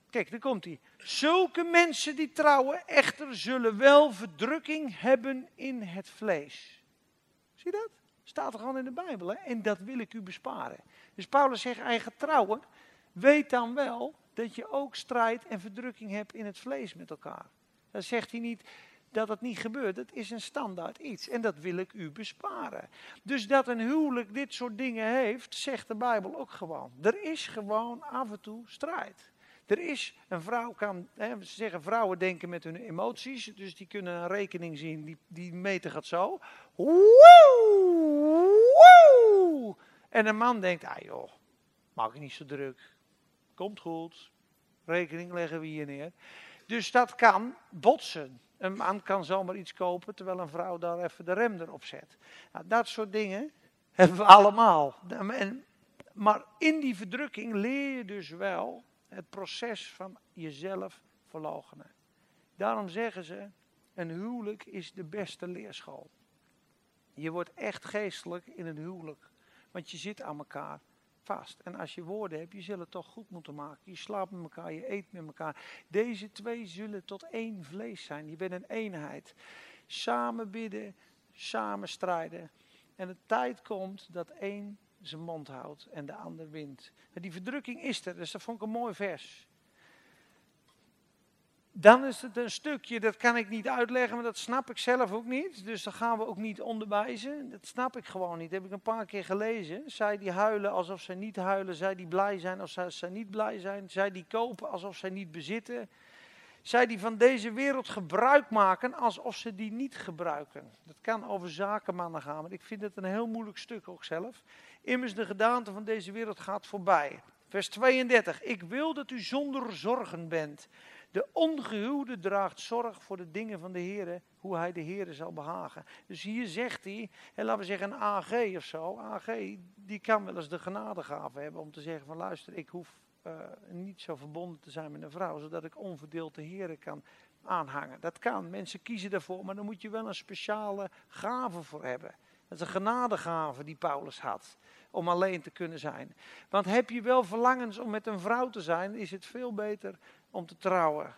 Kijk, daar komt hij. Zulke mensen die trouwen echter zullen wel verdrukking hebben in het vlees. Zie je dat? Staat er gewoon in de Bijbel. Hè? En dat wil ik u besparen. Dus Paulus zegt, eigen trouwen, weet dan wel dat je ook strijd en verdrukking hebt in het vlees met elkaar. Dan zegt hij niet, dat het niet gebeurt. Het is een standaard iets en dat wil ik u besparen. Dus dat een huwelijk dit soort dingen heeft, zegt de Bijbel ook gewoon. Er is gewoon af en toe strijd. Er is, een vrouw kan, hè, ze zeggen vrouwen denken met hun emoties, dus die kunnen een rekening zien, die, die meter gaat zo. Woe, En een man denkt, ah joh, maak je niet zo druk. Komt goed, rekening leggen we hier neer. Dus dat kan botsen. Een man kan zomaar iets kopen terwijl een vrouw daar even de rem erop zet. Nou, dat soort dingen hebben we allemaal. maar in die verdrukking leer je dus wel het proces van jezelf verloochenen. Daarom zeggen ze, een huwelijk is de beste leerschool. Je wordt echt geestelijk in een huwelijk. Want je zit aan elkaar vast. En als je woorden hebt, je zult het toch goed moeten maken. Je slaapt met elkaar, je eet met elkaar. Deze twee zullen tot één vlees zijn. Je bent een eenheid. Samen bidden, samen strijden. En de tijd komt dat één zijn mond houdt en de ander wint. En die verdrukking is er, dus dat vond ik een mooi vers dan is het een stukje, dat kan ik niet uitleggen, maar dat snap ik zelf ook niet. Dus daar gaan we ook niet onderwijzen. Dat snap ik gewoon niet. Dat heb ik een paar keer gelezen. Zij die huilen alsof zij niet huilen. Zij die blij zijn alsof zij niet blij zijn. Zij die kopen alsof zij niet bezitten. Zij die van deze wereld gebruik maken alsof ze die niet gebruiken. Dat kan over zakenmannen gaan, maar ik vind het een heel moeilijk stuk ook zelf. Immers de gedaante van deze wereld gaat voorbij. Vers 32. Ik wil dat u zonder zorgen bent. De ongehuwde draagt zorg voor de dingen van de Heer, hoe hij de Heer zal behagen. Dus hier zegt hij, en laten we zeggen een AG of zo, AG, die kan wel eens de genadegave hebben om te zeggen van luister, ik hoef uh, niet zo verbonden te zijn met een vrouw, zodat ik onverdeeld de Heer kan aanhangen. Dat kan, mensen kiezen daarvoor, maar dan moet je wel een speciale gave voor hebben. Dat is een genadegave die Paulus had om alleen te kunnen zijn. Want heb je wel verlangens om met een vrouw te zijn, is het veel beter om te trouwen.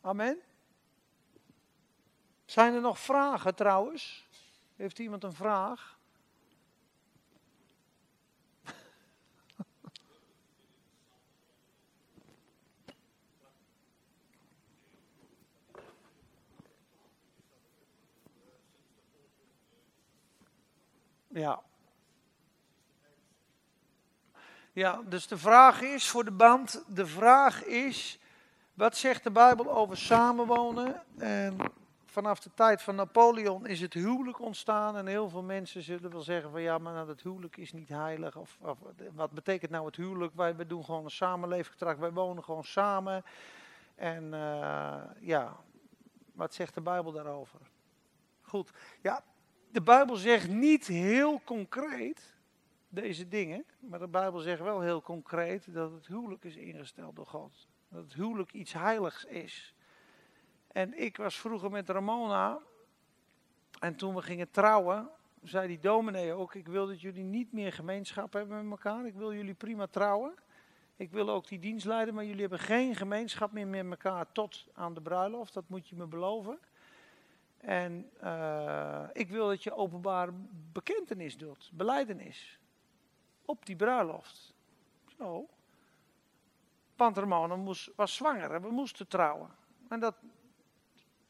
Amen. Zijn er nog vragen trouwens? Heeft iemand een vraag? Ja. Ja, dus de vraag is voor de band, de vraag is, wat zegt de Bijbel over samenwonen? En vanaf de tijd van Napoleon is het huwelijk ontstaan. En heel veel mensen zullen wel zeggen van ja, maar nou, dat huwelijk is niet heilig. Of, of wat betekent nou het huwelijk? Wij, wij doen gewoon een samenlevingsverdrag. Wij wonen gewoon samen. En uh, ja, wat zegt de Bijbel daarover? Goed, ja, de Bijbel zegt niet heel concreet deze dingen. Maar de Bijbel zegt wel heel concreet dat het huwelijk is ingesteld door God. Dat het huwelijk iets heiligs is. En ik was vroeger met Ramona. En toen we gingen trouwen, zei die dominee ook, ik wil dat jullie niet meer gemeenschap hebben met elkaar. Ik wil jullie prima trouwen. Ik wil ook die dienst leiden, maar jullie hebben geen gemeenschap meer met elkaar tot aan de bruiloft. Dat moet je me beloven. En uh, ik wil dat je openbaar bekentenis doet, beleidenis. Op die bruiloft. Zo. Pantermone moest, was zwanger en we moesten trouwen. En dat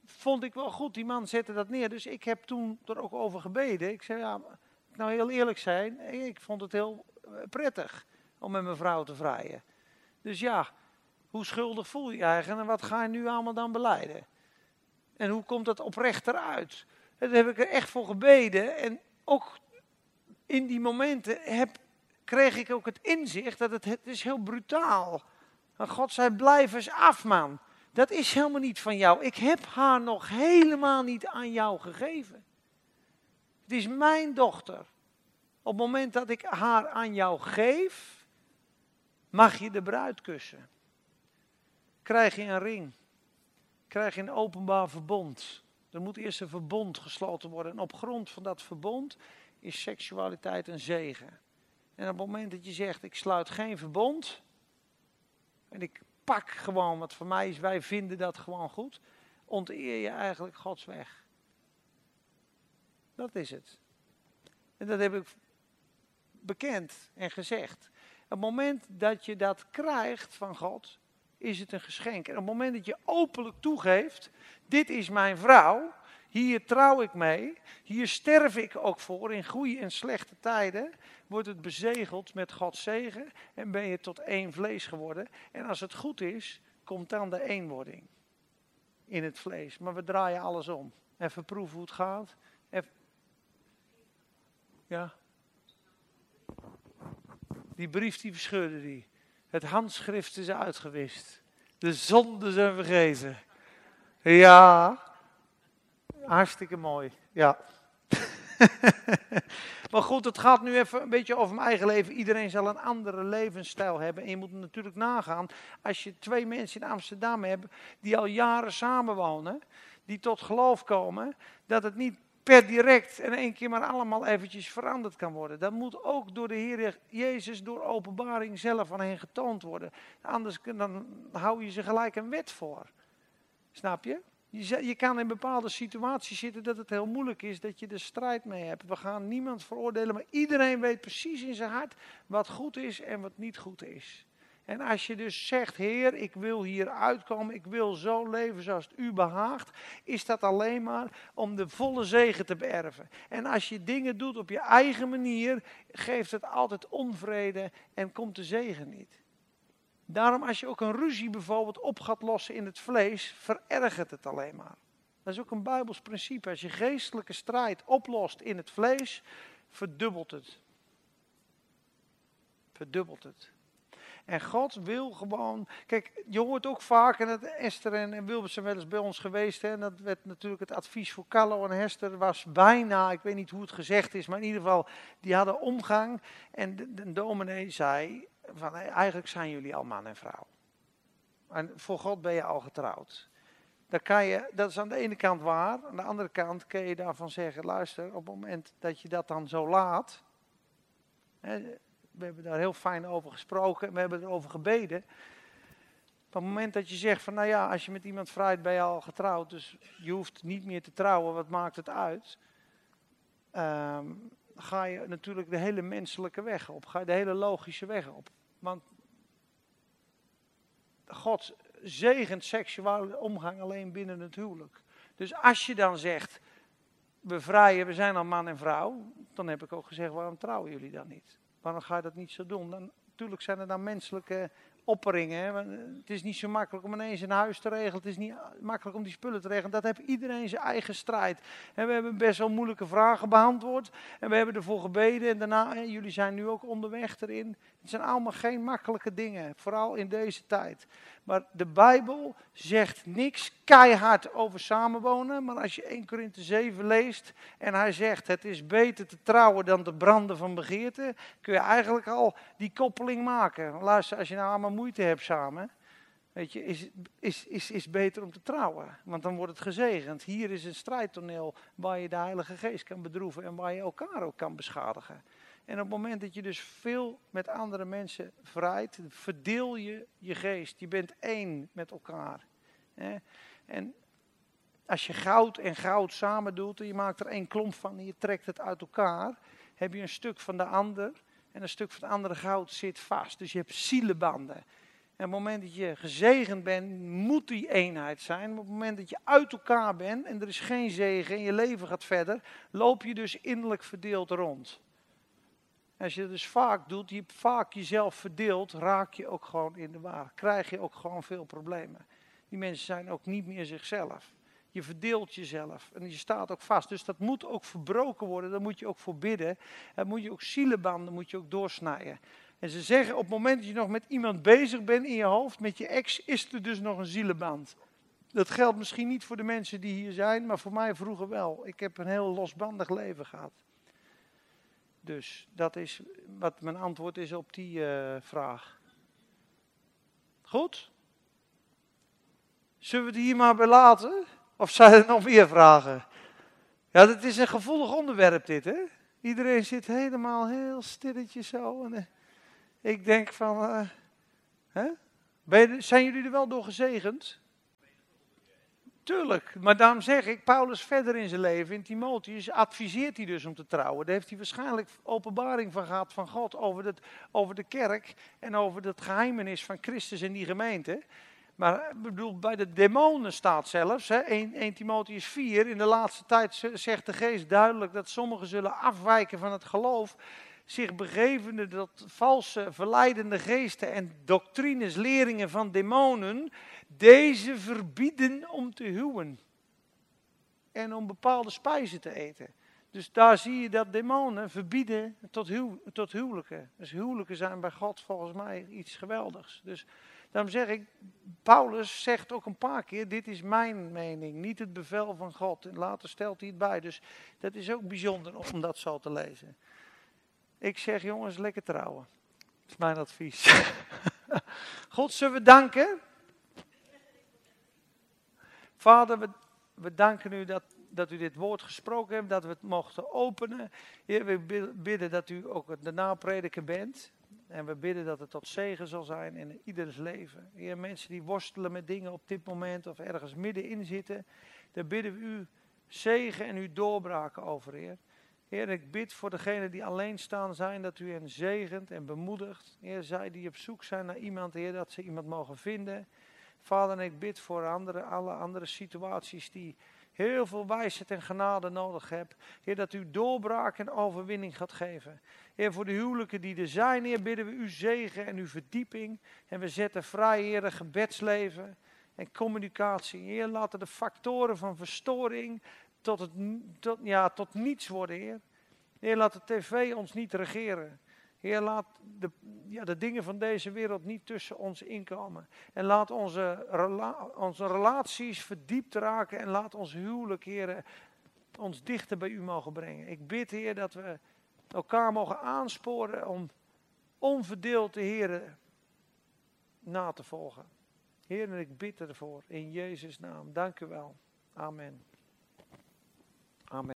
vond ik wel goed. Die man zette dat neer. Dus ik heb toen er ook over gebeden. Ik zei, ja, nou heel eerlijk zijn, ik vond het heel eh, prettig om met mijn vrouw te vrijen. Dus ja, hoe schuldig voel je je eigenlijk en wat ga je nu allemaal dan beleiden? En hoe komt dat oprecht eruit? Daar heb ik er echt voor gebeden. En ook in die momenten heb, kreeg ik ook het inzicht dat het, het is heel brutaal. En God zei, blijf eens af man. Dat is helemaal niet van jou. Ik heb haar nog helemaal niet aan jou gegeven. Het is mijn dochter. Op het moment dat ik haar aan jou geef, mag je de bruid kussen. Krijg je een ring. Krijg je een openbaar verbond. Er moet eerst een verbond gesloten worden. En op grond van dat verbond is seksualiteit een zegen. En op het moment dat je zegt, ik sluit geen verbond. En ik pak gewoon wat voor mij is, wij vinden dat gewoon goed. Onteer je eigenlijk Gods weg. Dat is het. En dat heb ik bekend en gezegd. Op het moment dat je dat krijgt van God, is het een geschenk. En op het moment dat je openlijk toegeeft, dit is mijn vrouw, hier trouw ik mee, hier sterf ik ook voor in goede en slechte tijden, wordt het bezegeld met Gods zegen en ben je tot één vlees geworden. En als het goed is, komt dan de eenwording in het vlees. Maar we draaien alles om. Even proeven hoe het gaat. Ja. Die brief die verscheurde die. Het handschrift is uitgewist. De zonden zijn vergeven. Ja. Hartstikke mooi. Ja. maar goed, het gaat nu even een beetje over mijn eigen leven. Iedereen zal een andere levensstijl hebben. En je moet natuurlijk nagaan, als je twee mensen in Amsterdam hebt die al jaren samenwonen, die tot geloof komen, dat het niet per direct en één keer maar allemaal eventjes veranderd kan worden. Dat moet ook door de Heer Jezus, door openbaring zelf aan hen getoond worden. Anders dan hou je ze gelijk een wet voor. Snap je? Je, je kan in bepaalde situaties zitten dat het heel moeilijk is, dat je er strijd mee hebt. We gaan niemand veroordelen, maar iedereen weet precies in zijn hart wat goed is en wat niet goed is. En als je dus zegt, Heer, ik wil hier uitkomen, ik wil zo leven zoals het u behaagt, is dat alleen maar om de volle zegen te beërven. En als je dingen doet op je eigen manier, geeft het altijd onvrede en komt de zegen niet. Daarom als je ook een ruzie bijvoorbeeld op gaat lossen in het vlees, verergert het alleen maar. Dat is ook een Bijbels principe. Als je geestelijke strijd oplost in het vlees, verdubbelt het. Verdubbelt het. En God wil gewoon. Kijk, je hoort ook vaak, en Esther en Wilbert zijn wel eens bij ons geweest. Hè, en dat werd natuurlijk het advies voor Carlo en Hester was bijna, ik weet niet hoe het gezegd is, maar in ieder geval, die hadden omgang. En de, dominee zei: van eigenlijk zijn jullie al man en vrouw. En voor God ben je al getrouwd. Dan kan je, dat is aan de ene kant waar. Aan de andere kant kun je daarvan zeggen: luister, op het moment dat je dat dan zo laat. We hebben daar heel fijn over gesproken. We hebben erover gebeden. Op het moment dat je zegt van nou ja, als je met iemand vrijt ben je al getrouwd. Dus je hoeft niet meer te trouwen, wat maakt het uit? Um, ga je natuurlijk de hele menselijke weg op. Ga je de hele logische weg op. Want God zegent seksuele omgang alleen binnen het huwelijk. Dus als je dan zegt, we vrijen, we zijn al man en vrouw, dan heb ik ook gezegd, waarom trouwen jullie dan niet? Waarom ga je dat niet zo doen? Dan, natuurlijk zijn er dan menselijke opperingen. Hè? Het is niet zo makkelijk om ineens een huis te regelen. Het is niet makkelijk om die spullen te regelen. Dat heeft iedereen zijn eigen strijd. En we hebben best wel moeilijke vragen beantwoord. En we hebben ervoor gebeden. En daarna, jullie zijn nu ook onderweg erin. Het zijn allemaal geen makkelijke dingen. Vooral in deze tijd. Maar de Bijbel zegt niks keihard over samenwonen. Maar als je 1 Korinthe 7 leest en hij zegt het is beter te trouwen dan te branden van begeerte. Kun je eigenlijk al die koppeling maken. Luister, als je nou allemaal moeite hebt samen. weet je, is, is, is, is beter om te trouwen. Want dan wordt het gezegend. Hier is een strijdtoneel waar je de Heilige Geest kan bedroeven en waar je elkaar ook kan beschadigen. En op het moment dat je dus veel met andere mensen vrijt, verdeel je je geest. Je bent één met elkaar. En als je goud en goud samen doet en je maakt er één klomp van en je trekt het uit elkaar, heb je een stuk van de ander en een stuk van het andere goud zit vast. Dus je hebt zielenbanden. En op het moment dat je gezegend bent, moet die eenheid zijn. Op het moment dat je uit elkaar bent en er is geen zegen en je leven gaat verder, loop je dus innerlijk verdeeld rond. Als je het dus vaak doet, je vaak jezelf verdeelt, raak je ook gewoon in de war. Krijg je ook gewoon veel problemen. Die mensen zijn ook niet meer zichzelf. Je verdeelt jezelf en je staat ook vast. Dus dat moet ook verbroken worden, daar moet je ook voor bidden. Moet je ook zielenbanden moet je ook doorsnijden. En ze zeggen op het moment dat je nog met iemand bezig bent in je hoofd, met je ex, is er dus nog een zielenband. Dat geldt misschien niet voor de mensen die hier zijn, maar voor mij vroeger wel. Ik heb een heel losbandig leven gehad. Dus dat is wat mijn antwoord is op die uh, vraag. Goed? Zullen we het hier maar bij laten? Of zijn er nog meer vragen? Ja, het is een gevoelig onderwerp dit, hè? Iedereen zit helemaal heel stilletjes zo. En, uh, ik denk van, uh, hè? Zijn jullie er wel door gezegend? Tuurlijk, maar daarom zeg ik, Paulus verder in zijn leven, in Timotheus, adviseert hij dus om te trouwen. Daar heeft hij waarschijnlijk openbaring van gehad van God over, het, over de kerk en over het geheimenis van Christus in die gemeente. Maar ik bedoel, bij de demonen staat zelfs, hè, 1, 1 Timotheus 4, in de laatste tijd zegt de geest duidelijk dat sommigen zullen afwijken van het geloof, zich begevende tot valse, verleidende geesten en doctrines, leringen van demonen, deze verbieden om te huwen. En om bepaalde spijzen te eten. Dus daar zie je dat demonen verbieden tot, huw, tot huwelijken. Dus huwelijken zijn bij God volgens mij iets geweldigs. Dus daarom zeg ik, Paulus zegt ook een paar keer, dit is mijn mening, niet het bevel van God. En later stelt hij het bij. Dus dat is ook bijzonder om dat zo te lezen. Ik zeg jongens, lekker trouwen. Dat is mijn advies. God, zullen we danken? Vader, we, danken u dat, dat u dit woord gesproken hebt, dat we het mochten openen. Heer, we bidden dat u ook de naprediker bent. En we bidden dat het tot zegen zal zijn in ieders leven. Heer, mensen die worstelen met dingen op dit moment of ergens middenin zitten, daar bidden we u zegen en u doorbraken over, Heer. Heer, ik bid voor degenen die alleen staan zijn, dat u hen zegent en bemoedigt. Heer, zij die op zoek zijn naar iemand, Heer, dat ze iemand mogen vinden. Vader, ik bid voor andere, alle andere situaties die heel veel wijsheid en genade nodig hebben. Heer, dat u doorbraak en overwinning gaat geven. Heer, voor de huwelijken die er zijn, Heer, bidden we u zegen en uw verdieping. En we zetten vrij, Heer, gebedsleven en communicatie. Heer, laten de factoren van verstoring tot, het, tot, ja, tot niets worden, Heer. Heer, laat de tv ons niet regeren. Heer, laat de, ja, de dingen van deze wereld niet tussen ons inkomen. En laat onze, onze relaties verdiept raken en laat ons huwelijk, Heer, ons dichter bij u mogen brengen. Ik bid, Heer, dat we elkaar mogen aansporen om onverdeeld de Heer na te volgen. Heer, en ik bid ervoor in Jezus' naam. Dank u wel. Amen. Amen.